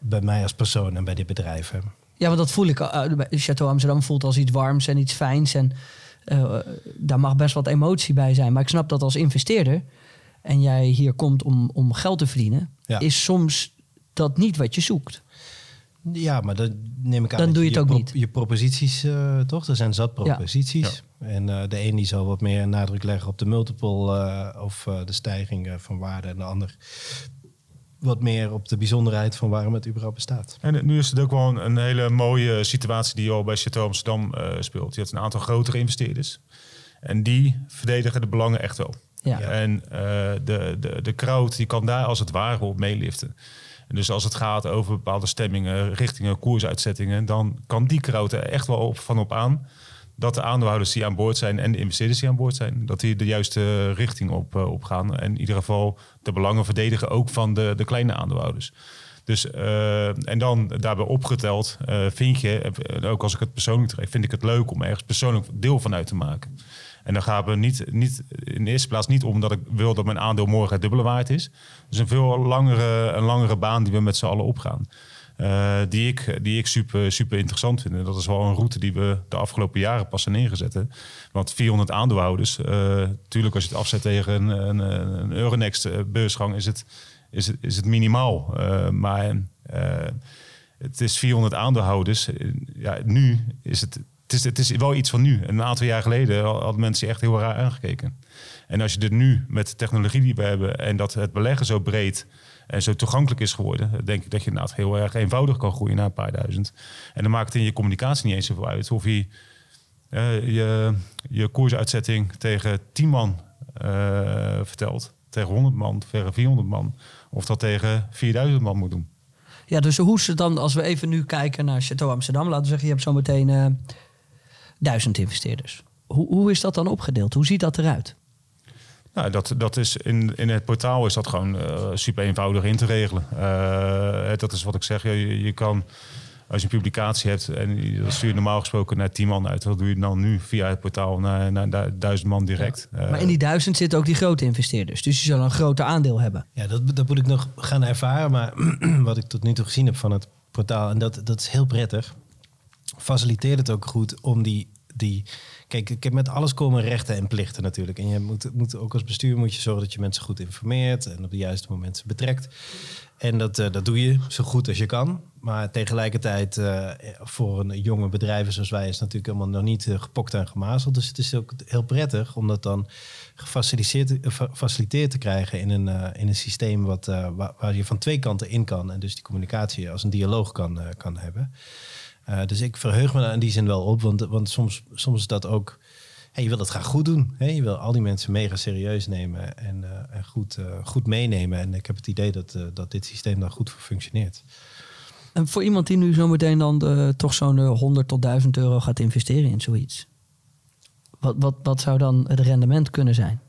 Speaker 3: bij mij als persoon en bij dit bedrijf. Hè.
Speaker 1: Ja, want dat voel ik. Uh, Chateau Amsterdam voelt als iets warms en iets fijns. En uh, daar mag best wat emotie bij zijn. Maar ik snap dat als investeerder en jij hier komt om, om geld te verdienen,
Speaker 3: ja.
Speaker 1: is soms dat niet wat je zoekt.
Speaker 3: Ja, maar dan neem ik aan.
Speaker 1: Dan doe je het
Speaker 3: je
Speaker 1: ook
Speaker 3: pro
Speaker 1: niet.
Speaker 3: Je proposities, uh, toch? Er zijn zat proposities. Ja. En uh, de een die zal wat meer nadruk leggen op de multiple uh, of de stijging van waarde. En de ander wat meer op de bijzonderheid van waarom het überhaupt bestaat.
Speaker 2: En nu is het ook wel een, een hele mooie situatie die al bij Chateau Amsterdam uh, speelt. Je hebt een aantal grotere investeerders. En die verdedigen de belangen echt wel.
Speaker 1: Ja.
Speaker 2: En uh, de, de, de crowd die kan daar als het ware op meeliften. En dus als het gaat over bepaalde stemmingen, richtingen, koersuitzettingen... dan kan die crowd er echt wel op, van op aan dat de aandeelhouders die aan boord zijn en de investeerders die aan boord zijn, dat die de juiste richting op, uh, gaan. En in ieder geval de belangen verdedigen ook van de, de kleine aandeelhouders. Dus, uh, en dan daarbij opgeteld, uh, vind je, ook als ik het persoonlijk trek, vind ik het leuk om ergens persoonlijk deel van uit te maken. En dan gaan we niet, niet in de eerste plaats niet om dat ik wil dat mijn aandeel morgen het dubbele waard is. Dus een veel langere, een langere baan die we met z'n allen opgaan. Uh, die, ik, die ik super, super interessant vind. En dat is wel een route die we de afgelopen jaren pas zijn neergezet. Want 400 aandeelhouders, natuurlijk uh, als je het afzet tegen een, een, een Euronext beursgang, is het, is het, is het minimaal. Maar het is 400 aandeelhouders. Ja, nu is het, het is, het is wel iets van nu. Een aantal jaar geleden hadden mensen echt heel raar aangekeken. En als je dit nu met de technologie die we hebben en dat het beleggen zo breed en zo toegankelijk is geworden, denk ik dat je inderdaad heel erg eenvoudig kan groeien naar een paar duizend. En dan maakt het in je communicatie niet eens zoveel uit of je uh, je, je koersuitzetting tegen 10 man uh, vertelt, tegen 100 man, tegen 400 man, of dat tegen 4000 man moet doen.
Speaker 1: Ja, dus hoe het dan, als we even nu kijken naar Chateau Amsterdam, laten we zeggen, je hebt zo meteen uh, duizend investeerders. Hoe, hoe is dat dan opgedeeld? Hoe ziet dat eruit?
Speaker 2: Nou, dat, dat is in, in het portaal is dat gewoon uh, super eenvoudig in te regelen. Uh, dat is wat ik zeg. Je, je kan, als je een publicatie hebt en dat stuur je normaal gesproken naar 10 man uit, dat doe je dan nu via het portaal naar, naar duizend man direct.
Speaker 1: Ja. Maar in die duizend zitten ook die grote investeerders. Dus die zullen een groter aandeel hebben.
Speaker 3: Ja, dat, dat moet ik nog gaan ervaren. Maar *clears throat* wat ik tot nu toe gezien heb van het portaal, en dat, dat is heel prettig, faciliteert het ook goed om die. die Kijk, ik heb met alles komen rechten en plichten natuurlijk. En je moet, moet ook als bestuur moet je zorgen dat je mensen goed informeert en op de juiste momenten betrekt. En dat, eh, dat doe je zo goed als je kan. Maar tegelijkertijd, eh, voor een jonge bedrijven zoals wij, is natuurlijk helemaal nog niet eh, gepokt en gemazeld. Dus het is ook heel prettig om dat dan gefaciliteerd, fa- faciliteerd te krijgen in een, in een systeem wat, waar, waar je van twee kanten in kan. En dus die communicatie als een dialoog kan, kan hebben. Eh, dus ik verheug me in die zin wel op, want, want soms, soms is dat ook. Hey, je wil het graag goed doen. Hè? Je wil al die mensen mega serieus nemen en, eh, en goed, eh, goed meenemen. En ik heb het idee dat, dat dit systeem daar goed voor functioneert.
Speaker 1: En voor iemand die nu zometeen dan toch zo'n eh, 100 tot 1000 euro gaat investeren in zoiets. Wat, wat, wat zou dan het rendement kunnen zijn?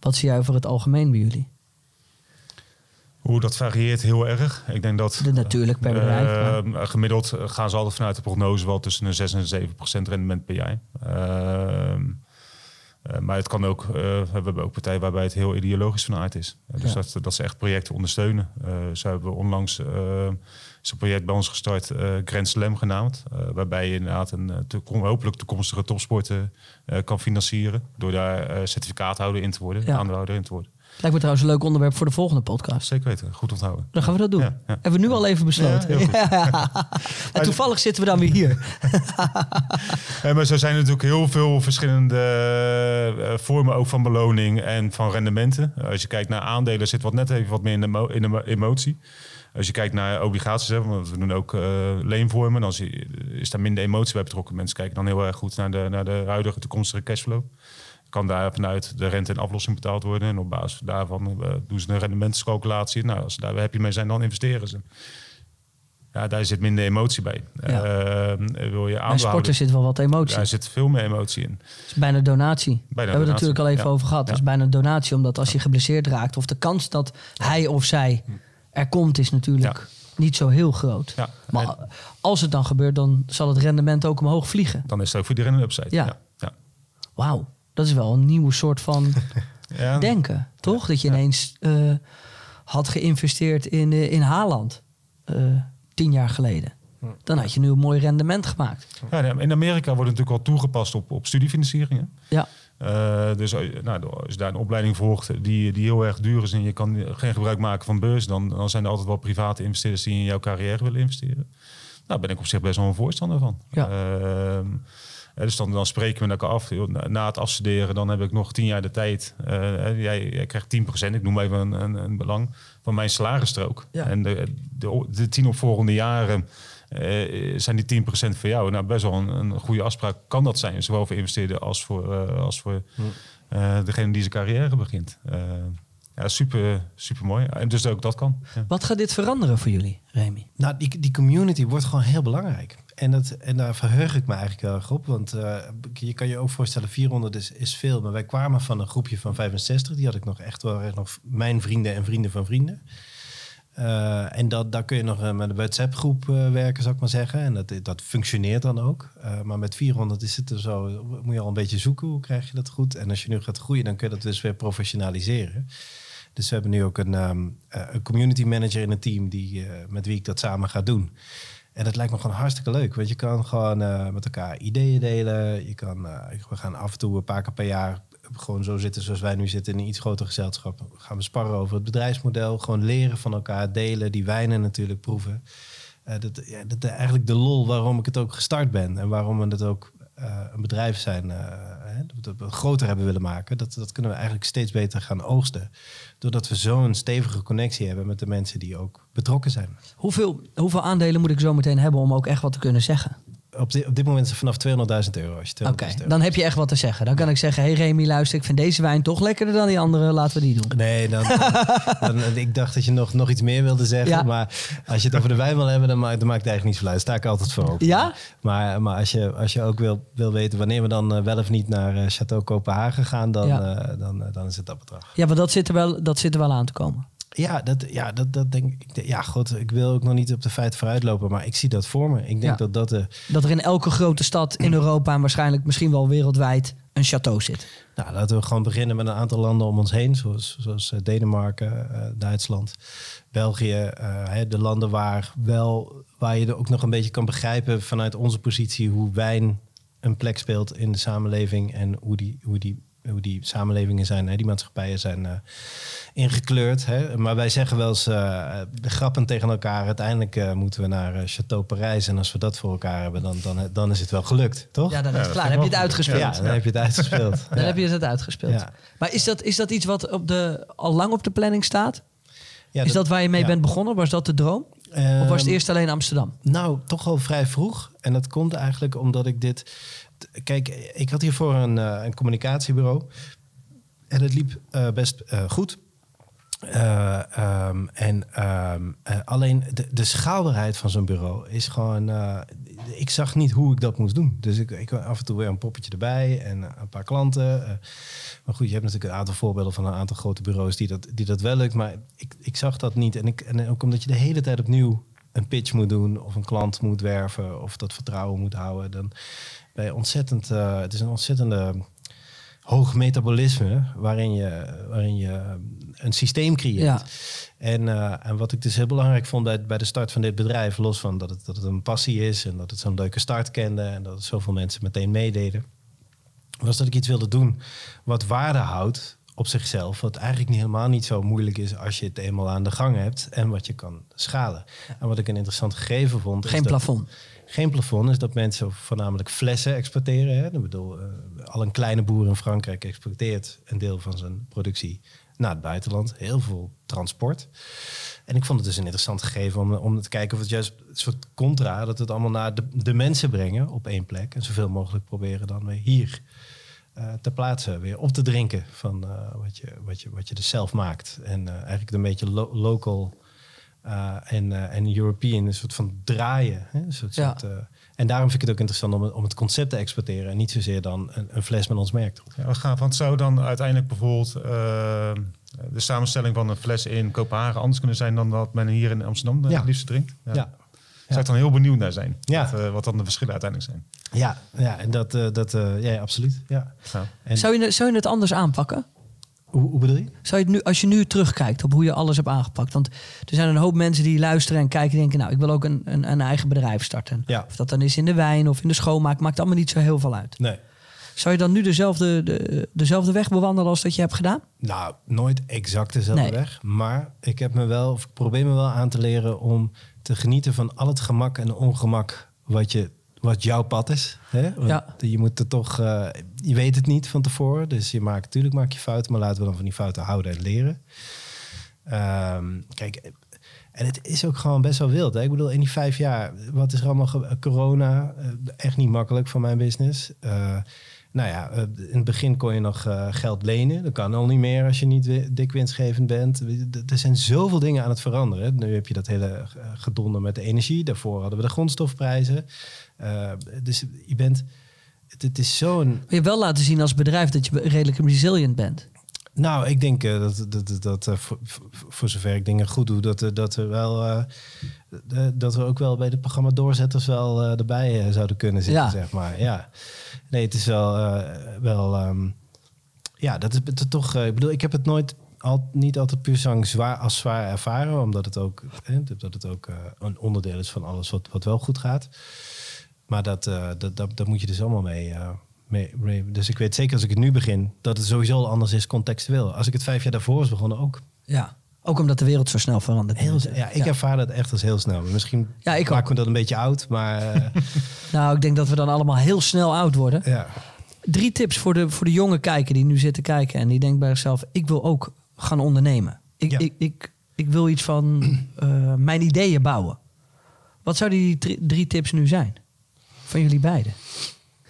Speaker 1: Wat zie jij over het algemeen bij jullie?
Speaker 2: Hoe dat varieert heel erg. Ik denk dat
Speaker 1: De natuurlijk per bedrijf.
Speaker 2: eh, gemiddeld gaan ze altijd vanuit de prognose wel tussen een 6 en 7 procent rendement per jaar. Ehm, eh, maar het kan ook, eh, we hebben ook partijen waarbij het heel ideologisch van aard is. Dus
Speaker 1: Ja.
Speaker 2: dat, dat ze echt projecten ondersteunen. Zo hebben we onlangs is een project bij ons gestart, Grand Slam genaamd. waarbij je inderdaad een toekom- hopelijk toekomstige topsporten kan financieren. Door daar certificaathouder in te worden,
Speaker 1: Ja.
Speaker 2: aandeelhouder in te worden.
Speaker 1: Lijkt me trouwens een leuk onderwerp voor de volgende podcast.
Speaker 2: Zeker weten, goed onthouden.
Speaker 1: Dan gaan we dat doen.
Speaker 2: Ja, ja.
Speaker 1: Hebben we nu al even besloten. *laughs*
Speaker 2: Ja.
Speaker 1: En toevallig zitten we dan weer hier. *laughs*
Speaker 2: Maar zo zijn er natuurlijk heel veel verschillende eh, vormen ook van beloning en van rendementen. Als je kijkt naar aandelen zit wat net even wat meer in de, in de mo- emotie. Als je kijkt naar obligaties, hè, want we doen ook eh, leenvormen, dan is daar minder emotie bij betrokken. Mensen kijken dan heel erg goed naar de, naar de huidige toekomstige cashflow. Kan daar vanuit de rente en aflossing betaald worden. En op basis daarvan eh, doen ze een rendementscalculatie. Nou, als ze daar happy mee zijn, dan investeren ze. Ja, daar zit minder emotie bij.
Speaker 1: Ja.
Speaker 2: Eh, wil je
Speaker 1: Bij sporten zit wel wat emotie.
Speaker 2: er zit veel meer emotie in.
Speaker 1: Het is bijna donatie. Hebben we het
Speaker 2: donatie.
Speaker 1: natuurlijk al even
Speaker 2: Ja.
Speaker 1: over gehad. Het is bijna een donatie, omdat als je geblesseerd raakt... of de kans dat hij of zij er komt, is natuurlijk niet zo heel groot. Maar als het dan gebeurt, dan zal het rendement ook omhoog vliegen.
Speaker 2: dan is het ook voor iedereen een upside.
Speaker 1: Ja. Wauw, dat is wel een nieuwe soort van *laughs*
Speaker 2: Ja.
Speaker 1: denken, toch? Dat je ineens eh, had geïnvesteerd in, eh, in Haaland eh, tien jaar geleden. Dan had je nu een mooi rendement gemaakt.
Speaker 2: Ja, in Amerika wordt het natuurlijk al toegepast op, op studiefinancieringen.
Speaker 1: Ja,
Speaker 2: dus nou, als je daar een opleiding volgt die, die heel erg duur is en je kan geen gebruik maken van beurs, dan, dan zijn er altijd wel private investeerders die in jouw carrière willen investeren. Nou, daar ben ik op zich best wel een voorstander van.
Speaker 1: Ja.
Speaker 2: Ehm, eh, dus dan, dan spreken we met elkaar af. Na, het afstuderen, dan heb ik nog tien jaar de tijd. Eh, jij, jij krijgt 10%, ik noem even een, een, een belang, van mijn salarisstrook.
Speaker 1: Ja.
Speaker 2: En de, de, de tien opvolgende jaren eh, zijn die 10% voor jou. Nou, best wel een, een goede afspraak kan dat zijn. Zowel voor investeerder als voor, eh, als voor eh, degene die zijn carrière begint. Ja, super, super mooi. En dus ook dat kan. Ja.
Speaker 1: wat gaat dit veranderen voor jullie, Remy?
Speaker 3: Nou, die, die community wordt gewoon heel belangrijk. En, dat, en daar verheug ik me eigenlijk heel erg op. Want eh, je kan je ook voorstellen, 400 is, veel. Maar wij kwamen van een groepje van 65. Die had ik nog echt wel nog mijn vrienden en vrienden van vrienden. Eh, en dat, daar kun je nog eh, met een WhatsApp-groep werken, zou ik maar zeggen. En dat, dat functioneert dan ook. Maar met 400 is het er zo, moet je al een beetje zoeken. Hoe krijg je dat goed? En als je nu gaat groeien, dan kun je dat dus weer professionaliseren. Dus we hebben nu ook een, ehm, eh, een community manager in het team die, met wie ik dat samen ga doen. En dat lijkt me gewoon hartstikke leuk. Want je kan gewoon eh, met elkaar ideeën delen. Je kan, eh, we gaan af en toe een paar keer per jaar gewoon zo zitten zoals wij nu zitten in een iets groter gezelschap. Gaan we sparren over het bedrijfsmodel. Gewoon leren van elkaar, delen, die wijnen natuurlijk proeven. Eh, dat, ja, dat eigenlijk de lol waarom ik het ook gestart ben. En waarom we het ook eh, een bedrijf zijn, eh, dat we groter hebben willen maken. Dat, dat kunnen we eigenlijk steeds beter gaan oogsten. Doordat we zo'n stevige connectie hebben met de mensen die ook betrokken zijn.
Speaker 1: Hoeveel, hoeveel aandelen moet ik zo meteen hebben om ook echt wat te kunnen zeggen?
Speaker 3: Op, dit op dit moment is het vanaf 200.000 euro. Als je 200.000
Speaker 1: Oké, dan heb je echt wat te zeggen. Dan kan ik zeggen, hey Remy, luister, ik vind deze wijn toch lekkerder dan die andere. Laten we die doen.
Speaker 3: Nee, *laughs* dan, dan, ik dacht dat je nog, nog iets meer wilde zeggen.
Speaker 1: Ja.
Speaker 3: Maar als je het over de wijn wil hebben, dan maakt, dan maakt het eigenlijk niet zoveel uit. Daar sta ik altijd voor open.
Speaker 1: Ja?
Speaker 3: Maar, maar als, je, als je ook wil, wil weten wanneer we dan eh, wel of niet naar eh, Château Kopenhagen gaan, dan,
Speaker 1: Ja.
Speaker 3: eh, dan, dan is het dat bedrag.
Speaker 1: Ja, maar dat zit er wel, dat zit er wel aan te komen.
Speaker 3: Ja, dat, ja, dat, dat denk ik. Ja, god, ik wil ook nog niet op de feiten vooruitlopen, maar ik zie dat voor me. Ik denk
Speaker 1: Ja.
Speaker 3: dat dat de.
Speaker 1: Dat er in elke grote stad in Europa en waarschijnlijk misschien wel wereldwijd een château zit.
Speaker 3: Nou, laten we gewoon beginnen met een aantal landen om ons heen, zoals, zoals eh, Denemarken, eh, Duitsland, België. eh, hè, de landen waar, wel, waar je er ook nog een beetje kan begrijpen vanuit onze positie hoe wijn een plek speelt in de samenleving en hoe die, hoe die hoe die samenlevingen zijn, hè, die maatschappijen zijn uh, ingekleurd. Hè. Maar wij zeggen wel eens uh, de grappen tegen elkaar. Uiteindelijk uh, moeten we naar Chateau Parijs. En als we dat voor elkaar hebben, dan, dan, dan is het wel gelukt, toch?
Speaker 1: Ja, dan is het klaar. Dan heb je het uitgespeeld.
Speaker 3: Ja, dan heb je het uitgespeeld.
Speaker 1: dan heb je het uitgespeeld. Maar is dat, is dat iets wat op de, al lang op de planning staat? Ja, is dat, waar je mee bent begonnen? Was dat de droom? of was het ehm, eerst alleen Amsterdam?
Speaker 3: Nou, toch al vrij vroeg. En dat komt eigenlijk omdat ik dit... Kijk, ik had hiervoor een, uh, een communicatiebureau. En het liep uh, best uh, goed. Um, en um, alleen de, de, schaalbaarheid van zo'n bureau is gewoon. ik zag niet hoe ik dat moest doen. Dus ik, ik af en toe weer een poppetje erbij en een paar klanten. maar goed, je hebt natuurlijk een aantal voorbeelden van een aantal grote bureaus die dat, die dat wel lukt. Maar ik, ik zag dat niet. En, ik, en ook omdat je de hele tijd opnieuw een pitch moet doen, of een klant moet werven, of dat vertrouwen moet houden, dan je ontzettend. het is een ontzettende hoog metabolisme waarin je, waarin je een systeem creëert. Ja. En, uh, en wat ik dus heel belangrijk vond bij, bij de start van dit bedrijf, los van dat het, dat het een passie is en dat het zo'n leuke start kende en dat het zoveel mensen meteen meededen, was dat ik iets wilde doen wat waarde houdt op zichzelf. Wat eigenlijk niet helemaal niet zo moeilijk is als je het eenmaal aan de gang hebt en wat je kan schalen. En wat ik een interessant gegeven vond.
Speaker 1: Geen plafond
Speaker 3: geen plafond is dat mensen voornamelijk flessen exporteren. Hè. Ik bedoel, uh, al een kleine boer in Frankrijk exporteert een deel van zijn productie naar het buitenland. Heel veel transport. En ik vond het dus een interessant gegeven om, om te kijken of het juist een soort contra, dat het allemaal naar de, de mensen brengen op één plek. En zoveel mogelijk proberen dan weer hier uh, te plaatsen, weer op te drinken van uh, wat, je, wat, je, wat je dus zelf maakt. En eigenlijk een beetje lo local en, uh, en European, een soort van draaien. Hè? Een soort, ja. soort, uh, en daarom vind ik het ook interessant om, om het concept te exporteren en niet zozeer dan een, een fles met ons merk erop.
Speaker 2: Ja, gaaf, want zou dan uiteindelijk bijvoorbeeld de samenstelling van een fles in Kopenhagen anders kunnen zijn dan wat men hier in Amsterdam ja. het liefst drinkt? Ja. ja. Zou ik dan heel benieuwd naar zijn, ja. wat, wat, dan de verschillen uiteindelijk zijn.
Speaker 3: Ja, ja en dat, dat ja, absoluut. Ja.
Speaker 1: En, zou, je, zou je het anders aanpakken?
Speaker 3: Hoe, hoe, bedoel je?
Speaker 1: Zou je nu, als je nu terugkijkt op hoe je alles hebt aangepakt. Want er zijn een hoop mensen die luisteren en kijken en denken... nou, ik wil ook een, een, een eigen bedrijf starten. Ja. Of dat dan is in de wijn of in de schoonmaak, maakt allemaal niet zo heel veel uit.
Speaker 3: Nee.
Speaker 1: Zou je dan nu dezelfde, de, dezelfde weg bewandelen als dat je hebt gedaan?
Speaker 3: Nou, nooit exact dezelfde weg. Maar ik heb me wel, of ik probeer me wel aan te leren om te genieten van al het gemak en ongemak wat je wat jouw pad is. Hè? Ja. Je moet er toch, uh, je weet het niet van tevoren. Dus je maakt, natuurlijk maak je fouten, maar laten we dan van die fouten houden en leren. Um, kijk, en het is ook gewoon best wel wild. Hè? Ik bedoel, in die vijf jaar, wat is er allemaal corona? Uh, echt niet makkelijk voor mijn business. Uh, nou ja, in het begin kon je nog geld lenen. Dat kan al niet meer als je niet dik winstgevend bent. Er zijn zoveel dingen aan het veranderen. Nu heb je dat hele gedonder met de energie. Daarvoor hadden we de grondstofprijzen. Uh, dus je bent. Het, het is zo'n.
Speaker 1: Je hebt wel laten zien als bedrijf dat je redelijk resilient bent.
Speaker 3: Nou, ik denk uh, dat, dat, dat, dat uh, voor, voor, zover ik dingen goed doe, dat, dat we wel dat we ook wel bij het programma doorzetters wel erbij zouden kunnen zitten, ja. zeg maar. Ja. Nee, het is wel, wel um, ja, dat is toch. ik bedoel, ik heb het nooit al, niet altijd puur zang zwaar als zwaar ervaren, omdat het ook, dat het ook een onderdeel is van alles wat, wat wel goed gaat. Maar dat, dat, dat, dat, moet je dus allemaal mee, mee, Dus ik weet zeker als ik het nu begin, dat het sowieso anders is contextueel. Als ik het vijf jaar daarvoor was begonnen ook.
Speaker 1: Ja, ook omdat de wereld zo snel verandert.
Speaker 3: Heel, ja, ik ervaar dat echt als heel snel. Misschien ja, ik maak me dat een beetje oud, maar... Uh... *laughs*
Speaker 1: nou, ik denk dat we dan allemaal heel snel oud worden.
Speaker 3: Ja.
Speaker 1: Drie tips voor de, voor de jonge kijker die nu zitten kijken en die denkt bij zichzelf, ik wil ook gaan ondernemen. Ik, ik, ik, ik wil iets van mijn ideeën bouwen. Wat zouden die drie tips nu zijn? van jullie beiden?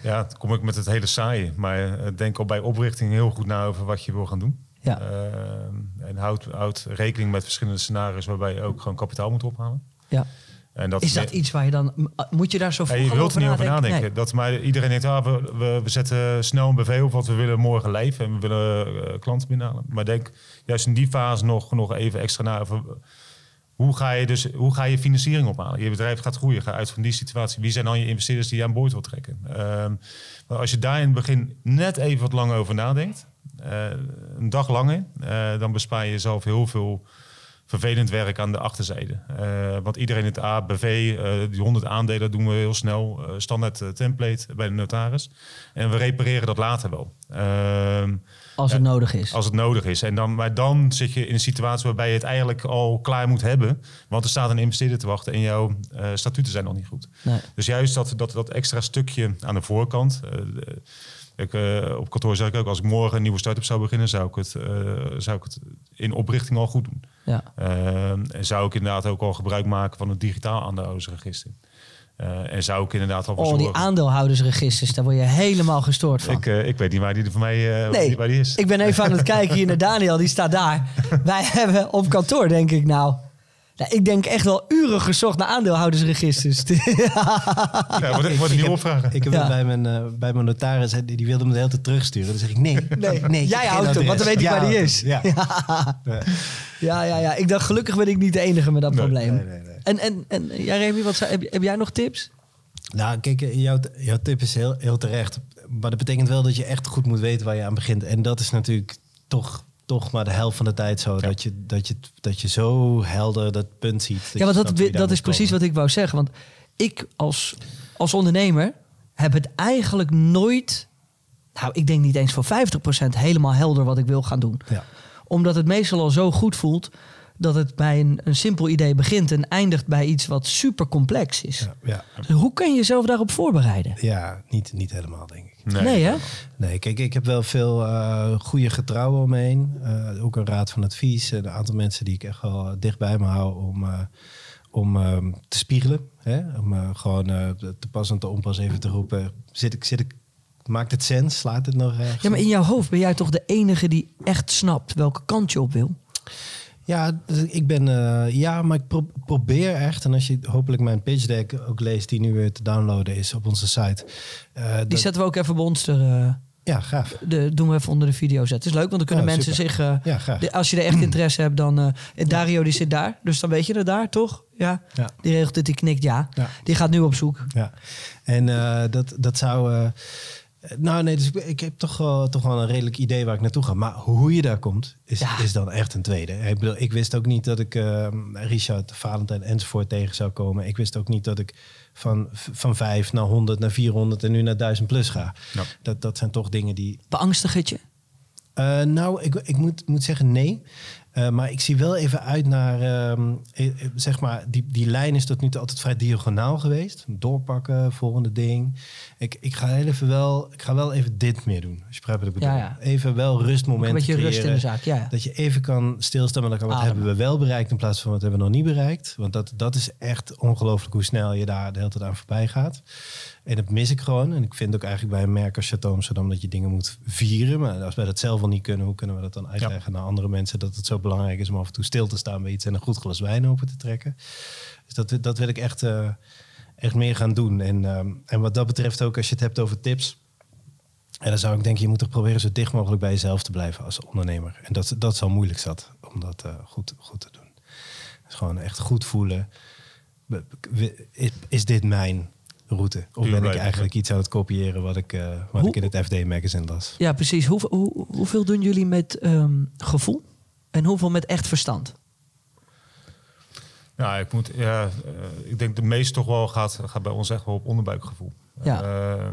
Speaker 2: Ja, dan kom ik met het hele saaie. Maar uh, denk al bij oprichting heel goed na over wat je wil gaan doen.
Speaker 1: Ja.
Speaker 2: Uh, en houd, houd rekening met verschillende scenario's waarbij je ook gewoon kapitaal moet ophalen.
Speaker 1: Ja. En dat is dat iets waar je dan... Moet je daar zo
Speaker 2: vroeg Je wilt er niet over nadenken. Dat, maar iedereen denkt, ah, we, we, we, zetten snel een BV op... want we willen morgen leven en we willen uh, klanten binnenhalen. Maar denk juist in die fase nog, nog even extra na... Over, hoe ga je dus hoe ga je financiering ophalen? Je bedrijf gaat groeien, ga uit van die situatie. Wie zijn dan je investeerders die je aan boord wil trekken? Um, maar als je daar in het begin net even wat langer over nadenkt, een dag langer, uh, dan bespaar je jezelf heel veel vervelend werk aan de achterzijde. Uh, want iedereen in het ABV, uh, die 100 aandelen doen we heel snel, uh, standaard template bij de notaris. En we repareren dat later wel. Ehm,
Speaker 1: als het nodig is.
Speaker 2: Als het nodig is. En dan, maar dan zit je in een situatie waarbij je het eigenlijk al klaar moet hebben. Want er staat een investeerder te wachten en jouw statuten zijn nog niet goed. Nee. Dus juist dat, dat, dat extra stukje aan de voorkant. Ik, uh, op kantoor zeg ik ook, als ik morgen een nieuwe start-up zou beginnen, zou ik het, uh, zou ik het in oprichting al goed doen. Ja. Uh, en zou ik inderdaad ook al gebruik maken van het digitaal aandeelhoudersregister. en zou ik inderdaad al
Speaker 1: Oh, die aandeelhoudersregisters, daar word je helemaal gestoord van.
Speaker 2: Ik, ik weet niet waar die er voor mij nee, waar die is.
Speaker 1: Ik ben even aan het kijken hier naar Daniel, die staat daar. *laughs* Wij hebben op kantoor, denk ik nou, nou, ik denk echt wel uren gezocht naar aandeelhoudersregisters. *laughs*
Speaker 2: ja, wordt, wordt een nieuwe opvragen.
Speaker 3: Ik heb ja. bij, mijn, uh, bij mijn notaris, die wilde me de hele tijd terugsturen. Dan zeg ik nee, nee, nee
Speaker 1: Jij houdt hem, want dan weet ik waar die is. *laughs* Ja. Ja. ja, ja, Ik dacht, gelukkig ben ik niet de enige met dat nee. probleem. Nee, nee, en, en, en ja, Remy, wat, heb, heb jij nog tips?
Speaker 3: Nou, kijk, jouw, jouw tip is heel, heel terecht. Maar dat betekent wel dat je echt goed moet weten waar je aan begint. En dat is natuurlijk toch toch maar de helft van de tijd zo. Dat, je, dat, je, dat je zo helder dat punt ziet.
Speaker 1: ja, want dat, dat, is precies wat ik wou zeggen. Want ik als, als ondernemer heb het eigenlijk nooit... Nou, ik denk niet eens voor 50% helemaal helder wat ik wil gaan doen. Ja. Omdat het meestal al zo goed voelt dat het bij een, een simpel idee begint en eindigt bij iets wat super complex is. Ja, ja. Dus hoe kun je jezelf daarop voorbereiden?
Speaker 3: Ja, niet, niet helemaal, denk ik.
Speaker 1: Nee, nee hè?
Speaker 3: Nee, kijk, ik heb wel veel uh, goede getrouwen omheen. Uh, ook een raad van advies. Een aantal mensen die ik echt wel dicht bij me hou om, uh, om ehm, te spiegelen. Hè? Om gewoon te pas en te onpas even te roepen. Zit ik, zit ik Maakt het sens? Slaat het nog ergens?
Speaker 1: Ja, maar in jouw hoofd ben jij toch de enige die echt snapt welke kant je op wil?
Speaker 3: Ja, dus ik ben, uh, ja, maar ik probeer echt. En als je hopelijk mijn pitch deck ook leest, die nu weer te downloaden is op onze site.
Speaker 1: Uh, die zetten we ook even bij ons er. Uh,
Speaker 3: ja, graag.
Speaker 1: De, doen we even onder de video zetten. Het is leuk, want dan kunnen ja, mensen super. zich. ja, graag. De, als je er echt interesse hebt, dan. Dario die zit daar, dus dan weet je het daar, toch? Ja. ja. Die regelt het, die knikt ja. ja. Die gaat nu op zoek.
Speaker 3: Ja. En dat, dat zou. Nou nee, dus ik, heb toch, uh, toch wel een redelijk idee waar ik naartoe ga. Maar hoe je daar komt, is, is dan echt een tweede. Ik, bedoel, ik wist ook niet dat ik uh, Richard, Valentijn enzovoort tegen zou komen. Ik wist ook niet dat ik van, van 5 naar 100 naar 400 en nu naar 1000 plus ga. Ja. Dat, dat zijn toch dingen die...
Speaker 1: Beangstig het je?
Speaker 3: Uh, nou, ik, ik moet, moet zeggen nee. Uh, maar ik zie wel even uit naar, um, zeg maar, die, die lijn is tot nu toe altijd vrij diagonaal geweest. Doorpakken, volgende ding. Ik, ik, ga even wel, ik ga wel even dit meer doen. Als je begrijpt wat ik bedoel. Ja, ja. Even wel rustmomenten Een beetje
Speaker 1: rust in de zaak, ja.
Speaker 3: Dat je even kan stilstaan met elkaar. Wat hebben we wel bereikt in plaats van wat hebben we nog niet bereikt. Want dat, dat is echt ongelooflijk hoe snel je daar de hele tijd aan voorbij gaat. En dat mis ik gewoon. En ik vind ook eigenlijk bij een merk als Chateau Amsterdam dat je dingen moet vieren. Maar als wij dat zelf al niet kunnen, hoe kunnen we dat dan uitleggen naar andere mensen dat het zo belangrijk is om af en toe stil te staan bij iets en een goed glas wijn open te trekken. Dus dat, dat wil ik echt, uh, echt meer gaan doen. En, um, en wat dat betreft ook als je het hebt over tips. En dan zou ik denken, je moet toch proberen zo dicht mogelijk bij jezelf te blijven als ondernemer. En dat, dat zal moeilijk zat om dat uh, goed, goed te doen. Dus gewoon echt goed voelen. Is, is dit mijn route? Of ben ik eigenlijk iets aan het kopiëren wat ik, uh, wat ik in het FD-magazine las?
Speaker 1: Ja, precies. Hoe, hoe, hoeveel doen jullie met um, gevoel en hoeveel met echt verstand?
Speaker 2: Ja, ik, moet, ja, uh, ik denk de meeste toch wel gaat, gaat bij ons echt wel op onderbuikgevoel. Ja. Uh,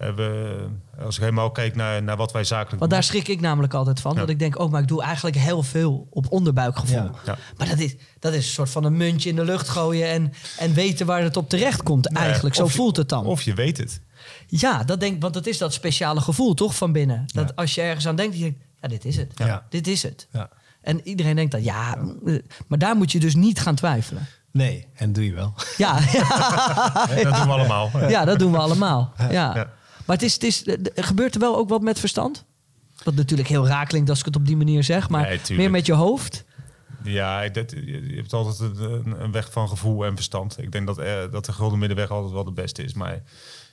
Speaker 2: we, als ik helemaal kijk naar, naar wat wij zakelijk
Speaker 1: Want daar schrik ik namelijk altijd van. Dat ik denk, oh, maar ik doe eigenlijk heel veel op onderbuikgevoel. Ja. Maar dat is, dat is een soort van een muntje in de lucht gooien... en, en weten waar het op terecht komt eigenlijk. Zo voelt het dan.
Speaker 2: Of je weet het.
Speaker 1: Ja, dat denk, want dat is dat speciale gevoel toch van binnen. Dat als je ergens aan denkt, je ja, dit is het. Ja. Dit is het. Ja. En iedereen denkt dat, ja, maar daar moet je dus niet gaan twijfelen.
Speaker 3: Nee, en doe je wel.
Speaker 1: Ja, *laughs*
Speaker 2: dat doen we allemaal.
Speaker 1: Ja, dat doen we allemaal. Ja. Maar het is, het is, gebeurt er wel ook wat met verstand? Wat natuurlijk heel raak klinkt als ik het op die manier zeg, maar meer met je hoofd.
Speaker 2: Ja, dat, je hebt altijd een, een, weg van gevoel en verstand. Ik denk dat, eh, dat de gulden middenweg altijd wel de beste is. Maar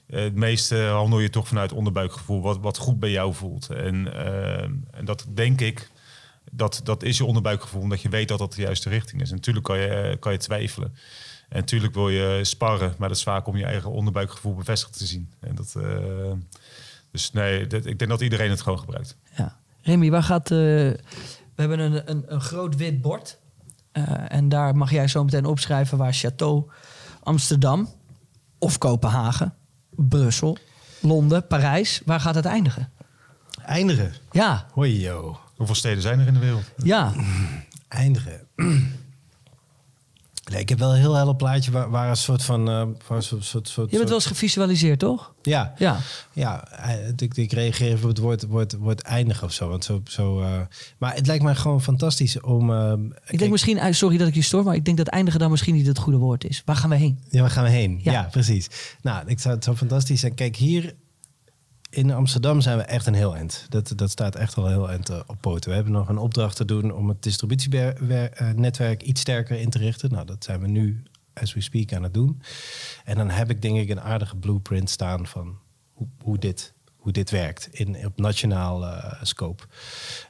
Speaker 2: eh, het meeste handel je toch vanuit onderbuikgevoel, wat, wat goed bij jou voelt. En, uh, en dat denk ik, dat, dat is je onderbuikgevoel, omdat je weet dat dat de juiste richting is. En natuurlijk kan je, kan je twijfelen. En natuurlijk wil je sparren, maar dat is vaak om je eigen onderbuikgevoel bevestigd te zien. En dat, uh, dus nee, dat, ik denk dat iedereen het gewoon gebruikt.
Speaker 1: Ja. Remy, waar gaat, uh, We hebben een, een, een groot wit bord. Eh, en daar mag jij zo meteen opschrijven waar Château, Amsterdam of Kopenhagen, Brussel, Londen, Parijs, waar gaat het eindigen?
Speaker 3: Eindigen.
Speaker 1: Ja,
Speaker 3: Hoi yo.
Speaker 2: Hoeveel steden zijn er in de wereld?
Speaker 1: ja.
Speaker 3: Eindigen. Nee, ik heb wel een heel helder plaatje waar, waar een soort van... waar een soort, soort, soort,
Speaker 1: Je bent wel eens gevisualiseerd, toch?
Speaker 3: Ja,
Speaker 1: Ja.
Speaker 3: ja eh, ik, ik reageer even op het woord, woord, woord eindigen of zo. Want zo, zo eh, maar het lijkt mij gewoon fantastisch om...
Speaker 1: Ik
Speaker 3: kijk,
Speaker 1: denk misschien, sorry dat ik je stoor, maar ik denk dat eindigen dan misschien niet het goede woord is. Waar gaan we heen?
Speaker 3: Ja, waar gaan we heen?
Speaker 1: Ja.
Speaker 3: Ja, precies. Nou, ik zou het zo fantastisch zijn. Kijk, hier in Amsterdam zijn we echt een heel eind. Dat, dat staat echt al heel eind eh, op poten. We hebben nog een opdracht te doen om het distributienetwerk iets sterker in te richten. Nou, dat zijn we nu, as we speak, aan het doen. En dan heb ik denk ik een aardige blueprint staan van hoe, hoe dit hoe dit werkt in, op nationaal eh, scope.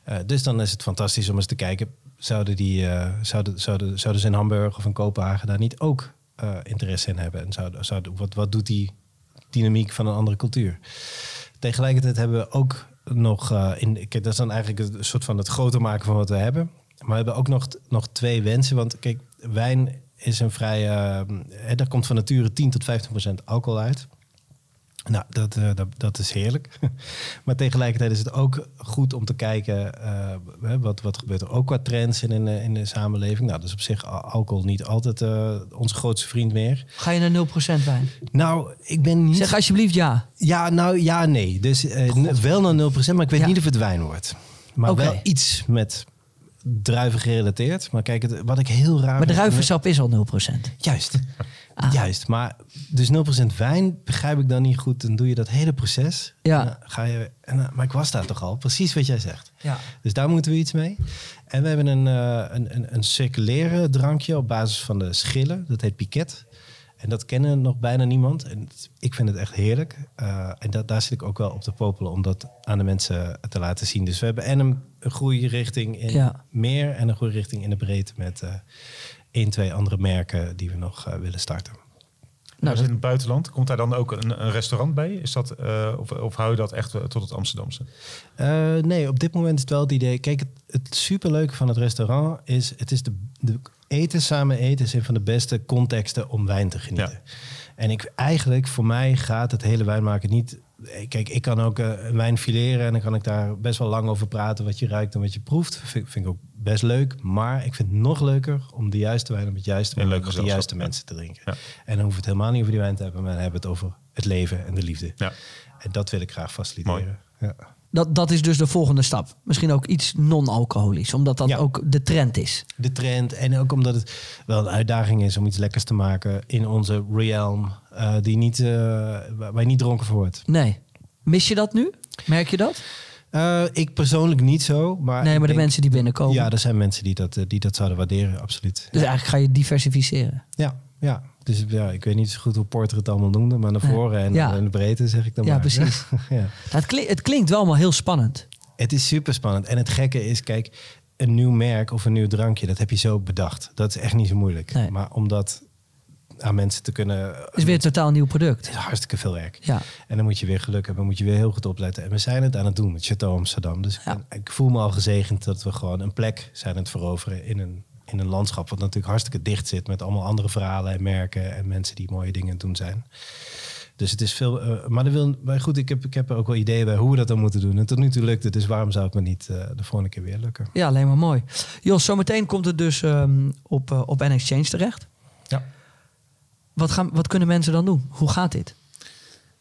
Speaker 3: Eh, dus dan is het fantastisch om eens te kijken... zouden, die, eh, zouden, zouden, zouden ze in Hamburg of in Kopenhagen daar niet ook eh, interesse in hebben? En zouden, zouden, wat, wat doet die dynamiek van een andere cultuur? Tegelijkertijd hebben we ook nog... eh, in, kijk, dat is dan eigenlijk een soort van het groter maken van wat we hebben. Maar we hebben ook nog, nog twee wensen. Want kijk, wijn is een vrij... eh, hè, daar komt van nature 10 tot 15 procent alcohol uit. Nou, dat, eh, dat, dat is heerlijk. *laughs* maar tegelijkertijd is het ook goed om te kijken eh, wat, wat gebeurt er ook qua trends in, in, in de samenleving. Nou, dat is op zich al- alcohol niet altijd eh, onze grootste vriend meer.
Speaker 1: Ga je naar 0% wijn?
Speaker 3: Nou, ik ben niet.
Speaker 1: Zeg alsjeblieft ja.
Speaker 3: Ja, nou ja, nee. Dus eh, wel naar 0%, maar ik weet
Speaker 1: Ja.
Speaker 3: niet of het wijn wordt. Maar wel iets met druiven gerelateerd. Maar kijk, het, wat ik heel raar
Speaker 1: Maar druivensap is al 0%.
Speaker 3: Juist.
Speaker 1: Ah.
Speaker 3: Juist. Maar dus 0% wijn begrijp ik dan niet goed. Dan doe je dat hele proces.
Speaker 1: Ja.
Speaker 3: En ga je, en, maar ik was daar toch al. Precies wat jij zegt.
Speaker 1: Ja.
Speaker 3: Dus daar moeten we iets mee. En we hebben een, eh, een, een, een circulaire drankje op basis van de schillen. Dat heet Piquet. En dat kennen nog bijna niemand. En het- ik vind het echt heerlijk. Eh, en dat, daar zit ik ook wel op te popelen om dat aan de mensen te laten zien. Dus we hebben en een, een groeirichting in
Speaker 1: Ja.
Speaker 3: meer en een groeirichting in de breedte met eh één, twee andere merken die we nog eh, willen starten.
Speaker 1: Nou,
Speaker 2: Nou, in het buitenland, komt daar dan ook een, een restaurant bij? Is dat, eh, of, of hou je dat echt eh, tot het Amsterdamse?
Speaker 3: Eh, nee, op dit moment is het wel het idee. Kijk, het, het superleuke van het restaurant is... het is de, de eten, samen eten... is een van de beste contexten om wijn te genieten. En ik, eigenlijk, voor mij gaat het hele wijnmaken niet... Kijk, ik kan ook een wijn fileren... en dan kan ik daar best wel lang over praten... wat je ruikt en wat je proeft. Vind, vind ik ook best leuk. Maar ik vind het nog leuker... om de juiste wijn op het juiste
Speaker 2: En
Speaker 3: moment... met de juiste mensen te drinken.
Speaker 2: Ja.
Speaker 3: En dan hoeft het helemaal niet over die wijn te hebben... maar dan hebben we het over het leven en de liefde.
Speaker 2: Ja.
Speaker 3: En dat wil ik graag faciliteren. Ja.
Speaker 1: Dat, dat is dus de volgende stap. Misschien ook iets non-alcoholisch, omdat dat
Speaker 3: Ja.
Speaker 1: ook de trend is.
Speaker 3: de trend. En ook omdat het wel een uitdaging is om iets lekkers te maken in onze realm. eh, die niet, eh, waar je niet dronken voor wordt.
Speaker 1: Nee. Mis je dat nu? Merk je dat?
Speaker 3: Eh, ik persoonlijk niet zo. Maar
Speaker 1: nee, maar de
Speaker 3: denk-
Speaker 1: mensen die binnenkomen.
Speaker 3: Ja, er zijn mensen die dat, die dat zouden waarderen, absoluut.
Speaker 1: Dus eigenlijk ga je diversificeren.
Speaker 3: Ja, ja. Dus ja, ik weet niet zo goed hoe Porter het allemaal noemde. Maar naar voren en
Speaker 1: Ja.
Speaker 3: in de breedte zeg ik dan
Speaker 1: Ja,
Speaker 3: maar.
Speaker 1: precies. *laughs*
Speaker 3: ja.
Speaker 1: Het, klinkt, het klinkt wel allemaal heel spannend.
Speaker 3: Het is super spannend. En het gekke is, kijk, een nieuw merk of een nieuw drankje, dat heb je zo bedacht. Dat is echt niet zo moeilijk.
Speaker 1: Nee.
Speaker 3: Maar om dat aan mensen te kunnen...
Speaker 1: Het is weer een totaal nieuw product.
Speaker 3: Is hartstikke veel werk.
Speaker 1: Ja.
Speaker 3: En dan moet je weer geluk hebben, moet je weer heel goed opletten. En we zijn het aan het doen met Chateau Amsterdam. Dus
Speaker 1: Ja.
Speaker 3: ik voel me al gezegend dat we gewoon een plek zijn aan het veroveren in een, in een landschap wat natuurlijk hartstikke dicht zit met allemaal andere verhalen en merken en mensen die mooie dingen doen zijn. Dus het is veel. eh, maar, dat wil, maar goed, ik heb, ik heb er ook wel ideeën bij hoe we dat dan moeten doen. En tot nu toe lukt het, dus waarom zou het me niet eh, de volgende keer weer lukken?
Speaker 1: Ja, alleen maar mooi. Jos, zometeen komt het dus ehm, op, eh, op N-Exchange terecht.
Speaker 2: Ja.
Speaker 1: Wat, gaan, wat kunnen mensen dan doen? Hoe gaat dit?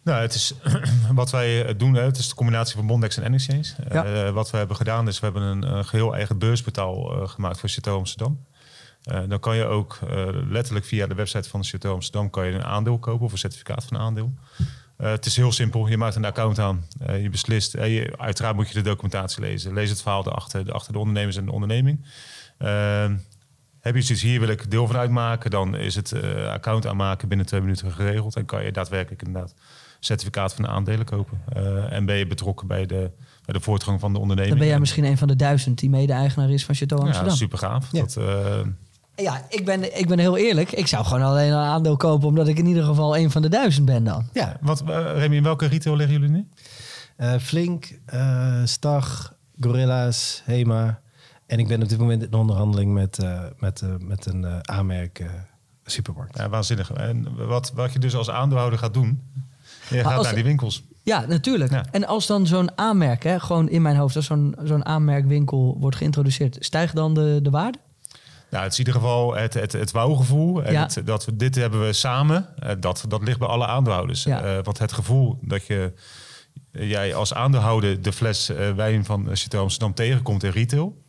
Speaker 2: Nou, het is *clears throat* wat wij eh, doen. Hè, het is de combinatie van Bondex en N-Exchange.
Speaker 1: Ja.
Speaker 2: Eh, wat we hebben gedaan is, we hebben een, een geheel eigen beursportaal eh, gemaakt voor Chateau Amsterdam. Dan kan je ook letterlijk via de website van Chateau Amsterdam kan je een aandeel kopen of een certificaat van een aandeel. Het is heel simpel. Je maakt een account aan. Je beslist. je, uiteraard moet je de documentatie lezen. Lees het verhaal erachter, de, achter de ondernemers en de onderneming. Eh, heb je zoiets hier wil ik deel van uitmaken, dan is het account aanmaken binnen twee minuten geregeld. En kan je daadwerkelijk inderdaad certificaat van de aandelen kopen. Eh, en ben je betrokken bij de, bij de voortgang van de onderneming.
Speaker 1: Dan ben jij
Speaker 2: En-
Speaker 1: misschien een van de duizend die mede-eigenaar is van Chateau
Speaker 2: ja,
Speaker 1: Amsterdam.
Speaker 2: super gaaf.
Speaker 3: Ja.
Speaker 2: Dat, eh,
Speaker 1: Ja, ik ben, ik ben heel eerlijk. Ik zou gewoon alleen een aandeel kopen omdat ik in ieder geval een van de duizend ben dan.
Speaker 3: Ja,
Speaker 2: wat, eh, Remy, in welke retail liggen jullie nu?
Speaker 3: eh, Flink, eh, Stag, Gorilla's, Hema. en ik ben op dit moment in onderhandeling met, eh, met, eh, met een eh, aanmerk supermarkt.
Speaker 2: Ja, waanzinnig. En wat, wat je dus als aandeelhouder gaat doen, je gaat
Speaker 1: als-
Speaker 2: naar die winkels.
Speaker 1: Ja, natuurlijk.
Speaker 2: Ja.
Speaker 1: En als dan zo'n aanmerk, hè, gewoon in mijn hoofd, als zo'n zo'n aanmerkwinkel wordt geïntroduceerd, stijgt dan de, de waarde?
Speaker 2: Nou, het is in ieder geval het, het, het wauwgevoel. En
Speaker 1: Ja.
Speaker 2: het, dat we, dit hebben we samen. eh, Dat, dat ligt bij alle aandeelhouders.
Speaker 1: Ja.
Speaker 2: Eh, want het gevoel dat je, jij als aandeelhouder de fles eh, wijn van Chateau Amsterdam tegenkomt in retail.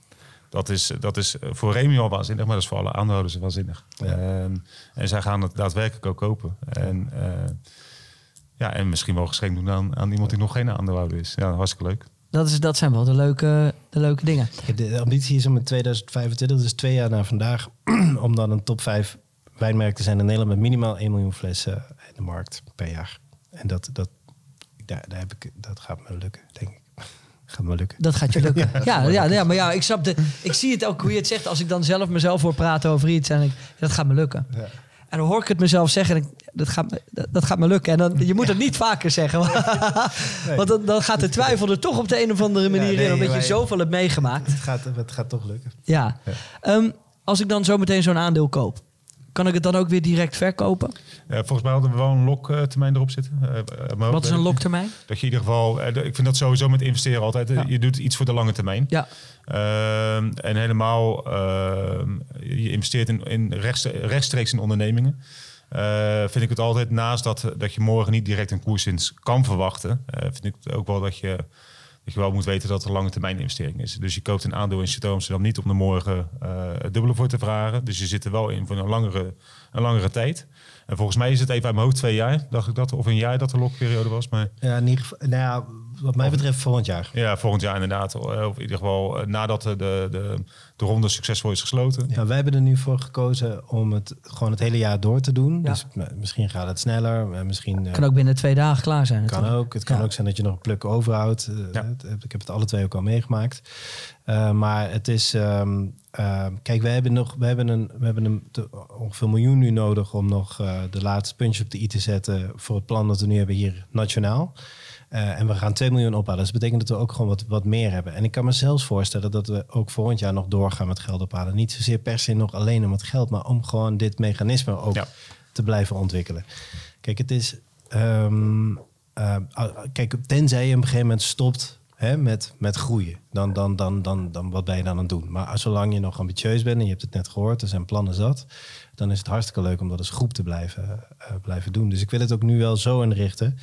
Speaker 2: Dat is, dat is voor Remy al waanzinnig, maar dat is voor alle aandeelhouders waanzinnig.
Speaker 3: Ja.
Speaker 2: Ehm, en zij gaan het daadwerkelijk ook kopen. En, eh, ja, en misschien wel geschenkt doen aan, aan iemand die nog geen aandeelhouder is. Ja, hartstikke leuk.
Speaker 1: Dat, is, dat zijn wel de leuke, de leuke dingen.
Speaker 3: De ambitie is om in 2025, dus twee jaar na vandaag, *clears throat* om dan een top 5 wijnmerk te zijn in Nederland met minimaal 1 miljoen flessen in de markt per jaar. En dat, dat, daar, daar heb ik, dat gaat me lukken, denk ik. *laughs* Gaat me lukken.
Speaker 1: Dat gaat je lukken. *laughs* Ja, ja, ja, maar ja, ik snap de, Ik zie het ook hoe je het zegt. Als ik dan zelf mezelf hoor praten over iets en ik, dat gaat me lukken.
Speaker 3: Ja.
Speaker 1: En dan hoor ik het mezelf zeggen en ik, dat, gaat me, dat, dat gaat me lukken. En dan, je moet het niet vaker zeggen. *laughs* Want dan, dan gaat de twijfel er toch op de een of andere manier
Speaker 3: nee,
Speaker 1: in. Omdat je zoveel hebt meegemaakt.
Speaker 3: Het, gaat, het gaat toch lukken.
Speaker 1: Ja.
Speaker 3: Ja.
Speaker 1: Ehm, als ik dan zo meteen zo'n aandeel koop. Kan ik het dan ook weer direct verkopen?
Speaker 2: Eh, volgens mij hadden we wel een loktermijn erop zitten. Eh, eh,
Speaker 1: Wat is een loktermijn? *laughs*
Speaker 2: Dat je in ieder geval, eh, ik vind dat sowieso met investeren altijd. eh,
Speaker 1: Ja.
Speaker 2: Je doet iets voor de lange termijn.
Speaker 1: Ja.
Speaker 2: Ehm, en helemaal, ehm, je investeert in, in rechtst- rechtstreeks in ondernemingen. Eh, vind ik het altijd naast dat, dat je morgen niet direct een koerswinst kan verwachten. eh, vind ik het ook wel dat je, dat je wel moet weten dat het een lange termijn investering is. Dus je koopt een aandeel in Chateau Amsterdam niet om er morgen eh, dubbele voor te vragen. Dus je zit er wel in voor een langere, een langere tijd. En volgens mij is het even uit mijn hoofd twee jaar, dacht ik dat. Of een jaar dat de lokperiode was. Maar
Speaker 3: Ja, in ieder geval, nou ja, wat mij betreft volgend jaar.
Speaker 2: ja, volgend jaar inderdaad. eh, Of in ieder geval eh, nadat de, de, de, de ronde succesvol is gesloten.
Speaker 3: Ja, wij hebben er nu voor gekozen om het gewoon het hele jaar door te doen.
Speaker 1: Ja.
Speaker 3: Dus nou, misschien gaat het sneller, eh, misschien eh,
Speaker 1: Kan ook binnen twee dagen klaar zijn.
Speaker 3: kan
Speaker 1: natuurlijk.
Speaker 3: ook. Het kan
Speaker 1: Ja.
Speaker 3: ook zijn dat je nog een pluk overhoudt. Eh,
Speaker 2: Ja.
Speaker 3: het- Ik heb het alle twee ook al meegemaakt. Eh, maar het is, ehm, ehm, kijk, we hebben nog, we hebben een, we hebben een te- ongeveer een miljoen nu nodig om nog eh, de laatste puntjes op de i te zetten voor het plan dat we nu hebben hier nationaal. Eh, en we gaan 2 miljoen ophalen. Dus dat betekent dat we ook gewoon wat, wat meer hebben. En ik kan me zelfs voorstellen dat we ook volgend jaar nog doorgaan met geld ophalen. Niet zozeer per se nog alleen om het geld, maar om gewoon dit mechanisme ook
Speaker 2: Ja.
Speaker 3: te blijven ontwikkelen. Kijk, het is. ehm, eh, ah, kijk, tenzij je op een gegeven moment stopt hè, met, met groeien, dan, dan, dan, dan, dan wat ben je dan aan het doen? Maar zolang je nog ambitieus bent en je hebt het net gehoord, er zijn plannen zat, dan is het hartstikke leuk om dat als groep te blijven, eh, blijven doen. Dus ik wil het ook nu wel zo inrichten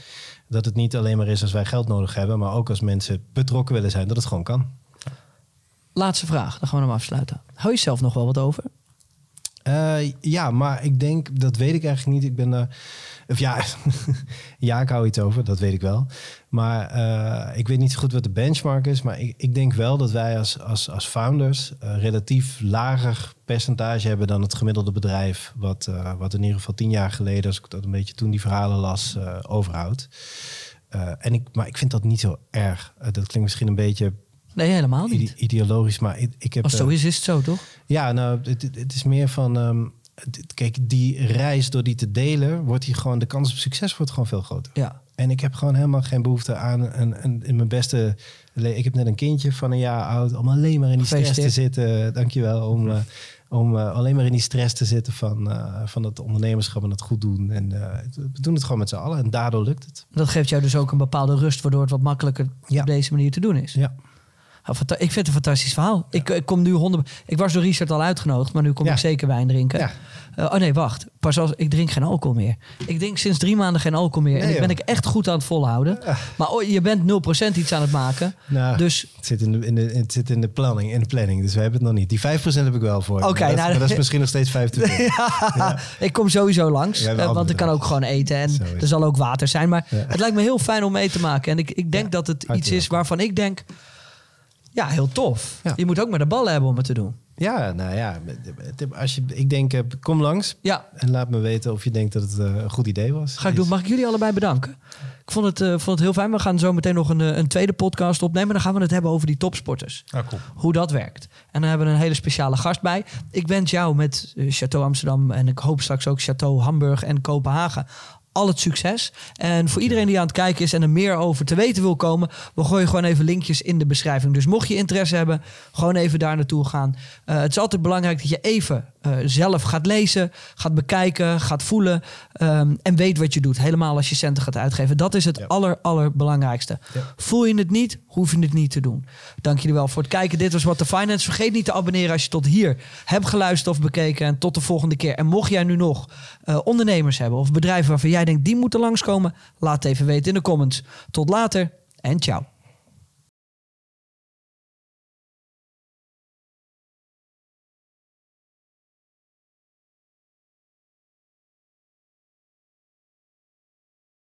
Speaker 3: dat het niet alleen maar is als wij geld nodig hebben, maar ook als mensen betrokken willen zijn, dat het gewoon kan.
Speaker 1: Laatste vraag, dan gaan we hem afsluiten. Hou je zelf nog wel wat over?
Speaker 3: Eh, ja, maar ik denk, dat weet ik eigenlijk niet. Ik ben daar. Of ja, *laughs* ja, ik hou iets over, dat weet ik wel. Maar eh, ik weet niet zo goed wat de benchmark is. Maar ik, ik denk wel dat wij als, als, als founders een relatief lager percentage hebben dan het gemiddelde bedrijf. Wat, eh, wat in ieder geval tien jaar geleden, als ik dat een beetje toen die verhalen las, eh, overhoudt. Eh, en ik, maar ik vind dat niet zo erg. Eh, dat klinkt misschien een beetje
Speaker 1: Nee, helemaal niet.
Speaker 3: ide- ideologisch, maar ik, ik heb.
Speaker 1: Als zo
Speaker 3: eh,
Speaker 1: is, is het zo, toch?
Speaker 3: ja, nou, het, is meer van. ehm, kijk, die reis door die te delen, wordt die gewoon de kans op succes wordt gewoon veel groter.
Speaker 1: Ja.
Speaker 3: En ik heb gewoon helemaal geen behoefte aan een, een, in mijn beste. Ik heb net een kindje van een jaar oud, om alleen maar in die stress te zitten. Dankjewel. Om, eh, om eh, alleen maar in die stress te zitten van, eh, van het ondernemerschap en het goed doen. En we doen het gewoon met z'n allen en daardoor lukt het.
Speaker 1: Dat geeft jou dus ook een bepaalde rust, waardoor het wat makkelijker
Speaker 3: Ja.
Speaker 1: op deze manier te doen is.
Speaker 3: Ja.
Speaker 1: Ik vind het een fantastisch verhaal. Ik, ik kom nu honderd. Ik was door Richard al uitgenodigd, maar nu kom
Speaker 3: Ja.
Speaker 1: ik zeker wijn drinken.
Speaker 3: Ja.
Speaker 1: Eh, oh nee, wacht. Pas als ik drink geen alcohol meer. Ik drink sinds drie maanden geen alcohol meer. en ik ben ik echt goed aan het volhouden. Maar oh, je bent 0% iets aan het maken.
Speaker 3: Nou,
Speaker 1: Dus
Speaker 3: het, zit in de, in de, het zit in de planning, in de planning, dus we hebben het nog niet. Die 5% heb ik wel voor.
Speaker 1: Oké, nou,
Speaker 3: dat is *laughs* misschien nog steeds 25.
Speaker 1: ja, ik kom sowieso langs. Eh, want ik kan ook gewoon eten. En er zal ook water zijn. Maar het lijkt me heel fijn om mee te maken. En ik, ik denk dat het iets is waarvan ik denk... Ja, heel tof.
Speaker 3: Ja.
Speaker 1: Je moet ook maar de ballen hebben om het te doen.
Speaker 3: Ja, nou ja, als je, ik denk, eh, kom langs
Speaker 1: Ja,
Speaker 3: en laat me weten of je denkt dat het eh, een goed idee was.
Speaker 1: Ga ik doen. Mag ik jullie allebei bedanken? Ik vond het, eh, vond het heel fijn. We gaan zo meteen nog een, een tweede podcast opnemen. Dan gaan we het hebben over die topsporters.
Speaker 2: Ah, cool.
Speaker 1: Hoe dat werkt. En dan hebben we een hele speciale gast bij. Ik wens jou met Chateau Amsterdam en ik hoop straks ook Chateau Hamburg en Kopenhagen al het succes. En voor iedereen die aan het kijken is en er meer over te weten wil komen, we gooien gewoon even linkjes in de beschrijving. Dus mocht je interesse hebben, gewoon even daar naartoe gaan. Uh, het is altijd belangrijk dat je even uh, zelf gaat lezen, gaat bekijken, gaat voelen um, en weet wat je doet. Helemaal als je centen gaat uitgeven. Dat is het ja. aller, allerbelangrijkste. Ja. Voel je het niet, hoef je het niet te doen. Dank jullie wel voor het kijken. Dit was What the Finance. Vergeet niet te abonneren als je tot hier hebt geluisterd of bekeken. En tot de volgende keer. En mocht jij nu nog uh, ondernemers hebben of bedrijven waarvan jij denkt die moeten langskomen, laat het even weten in de comments. Tot later en ciao.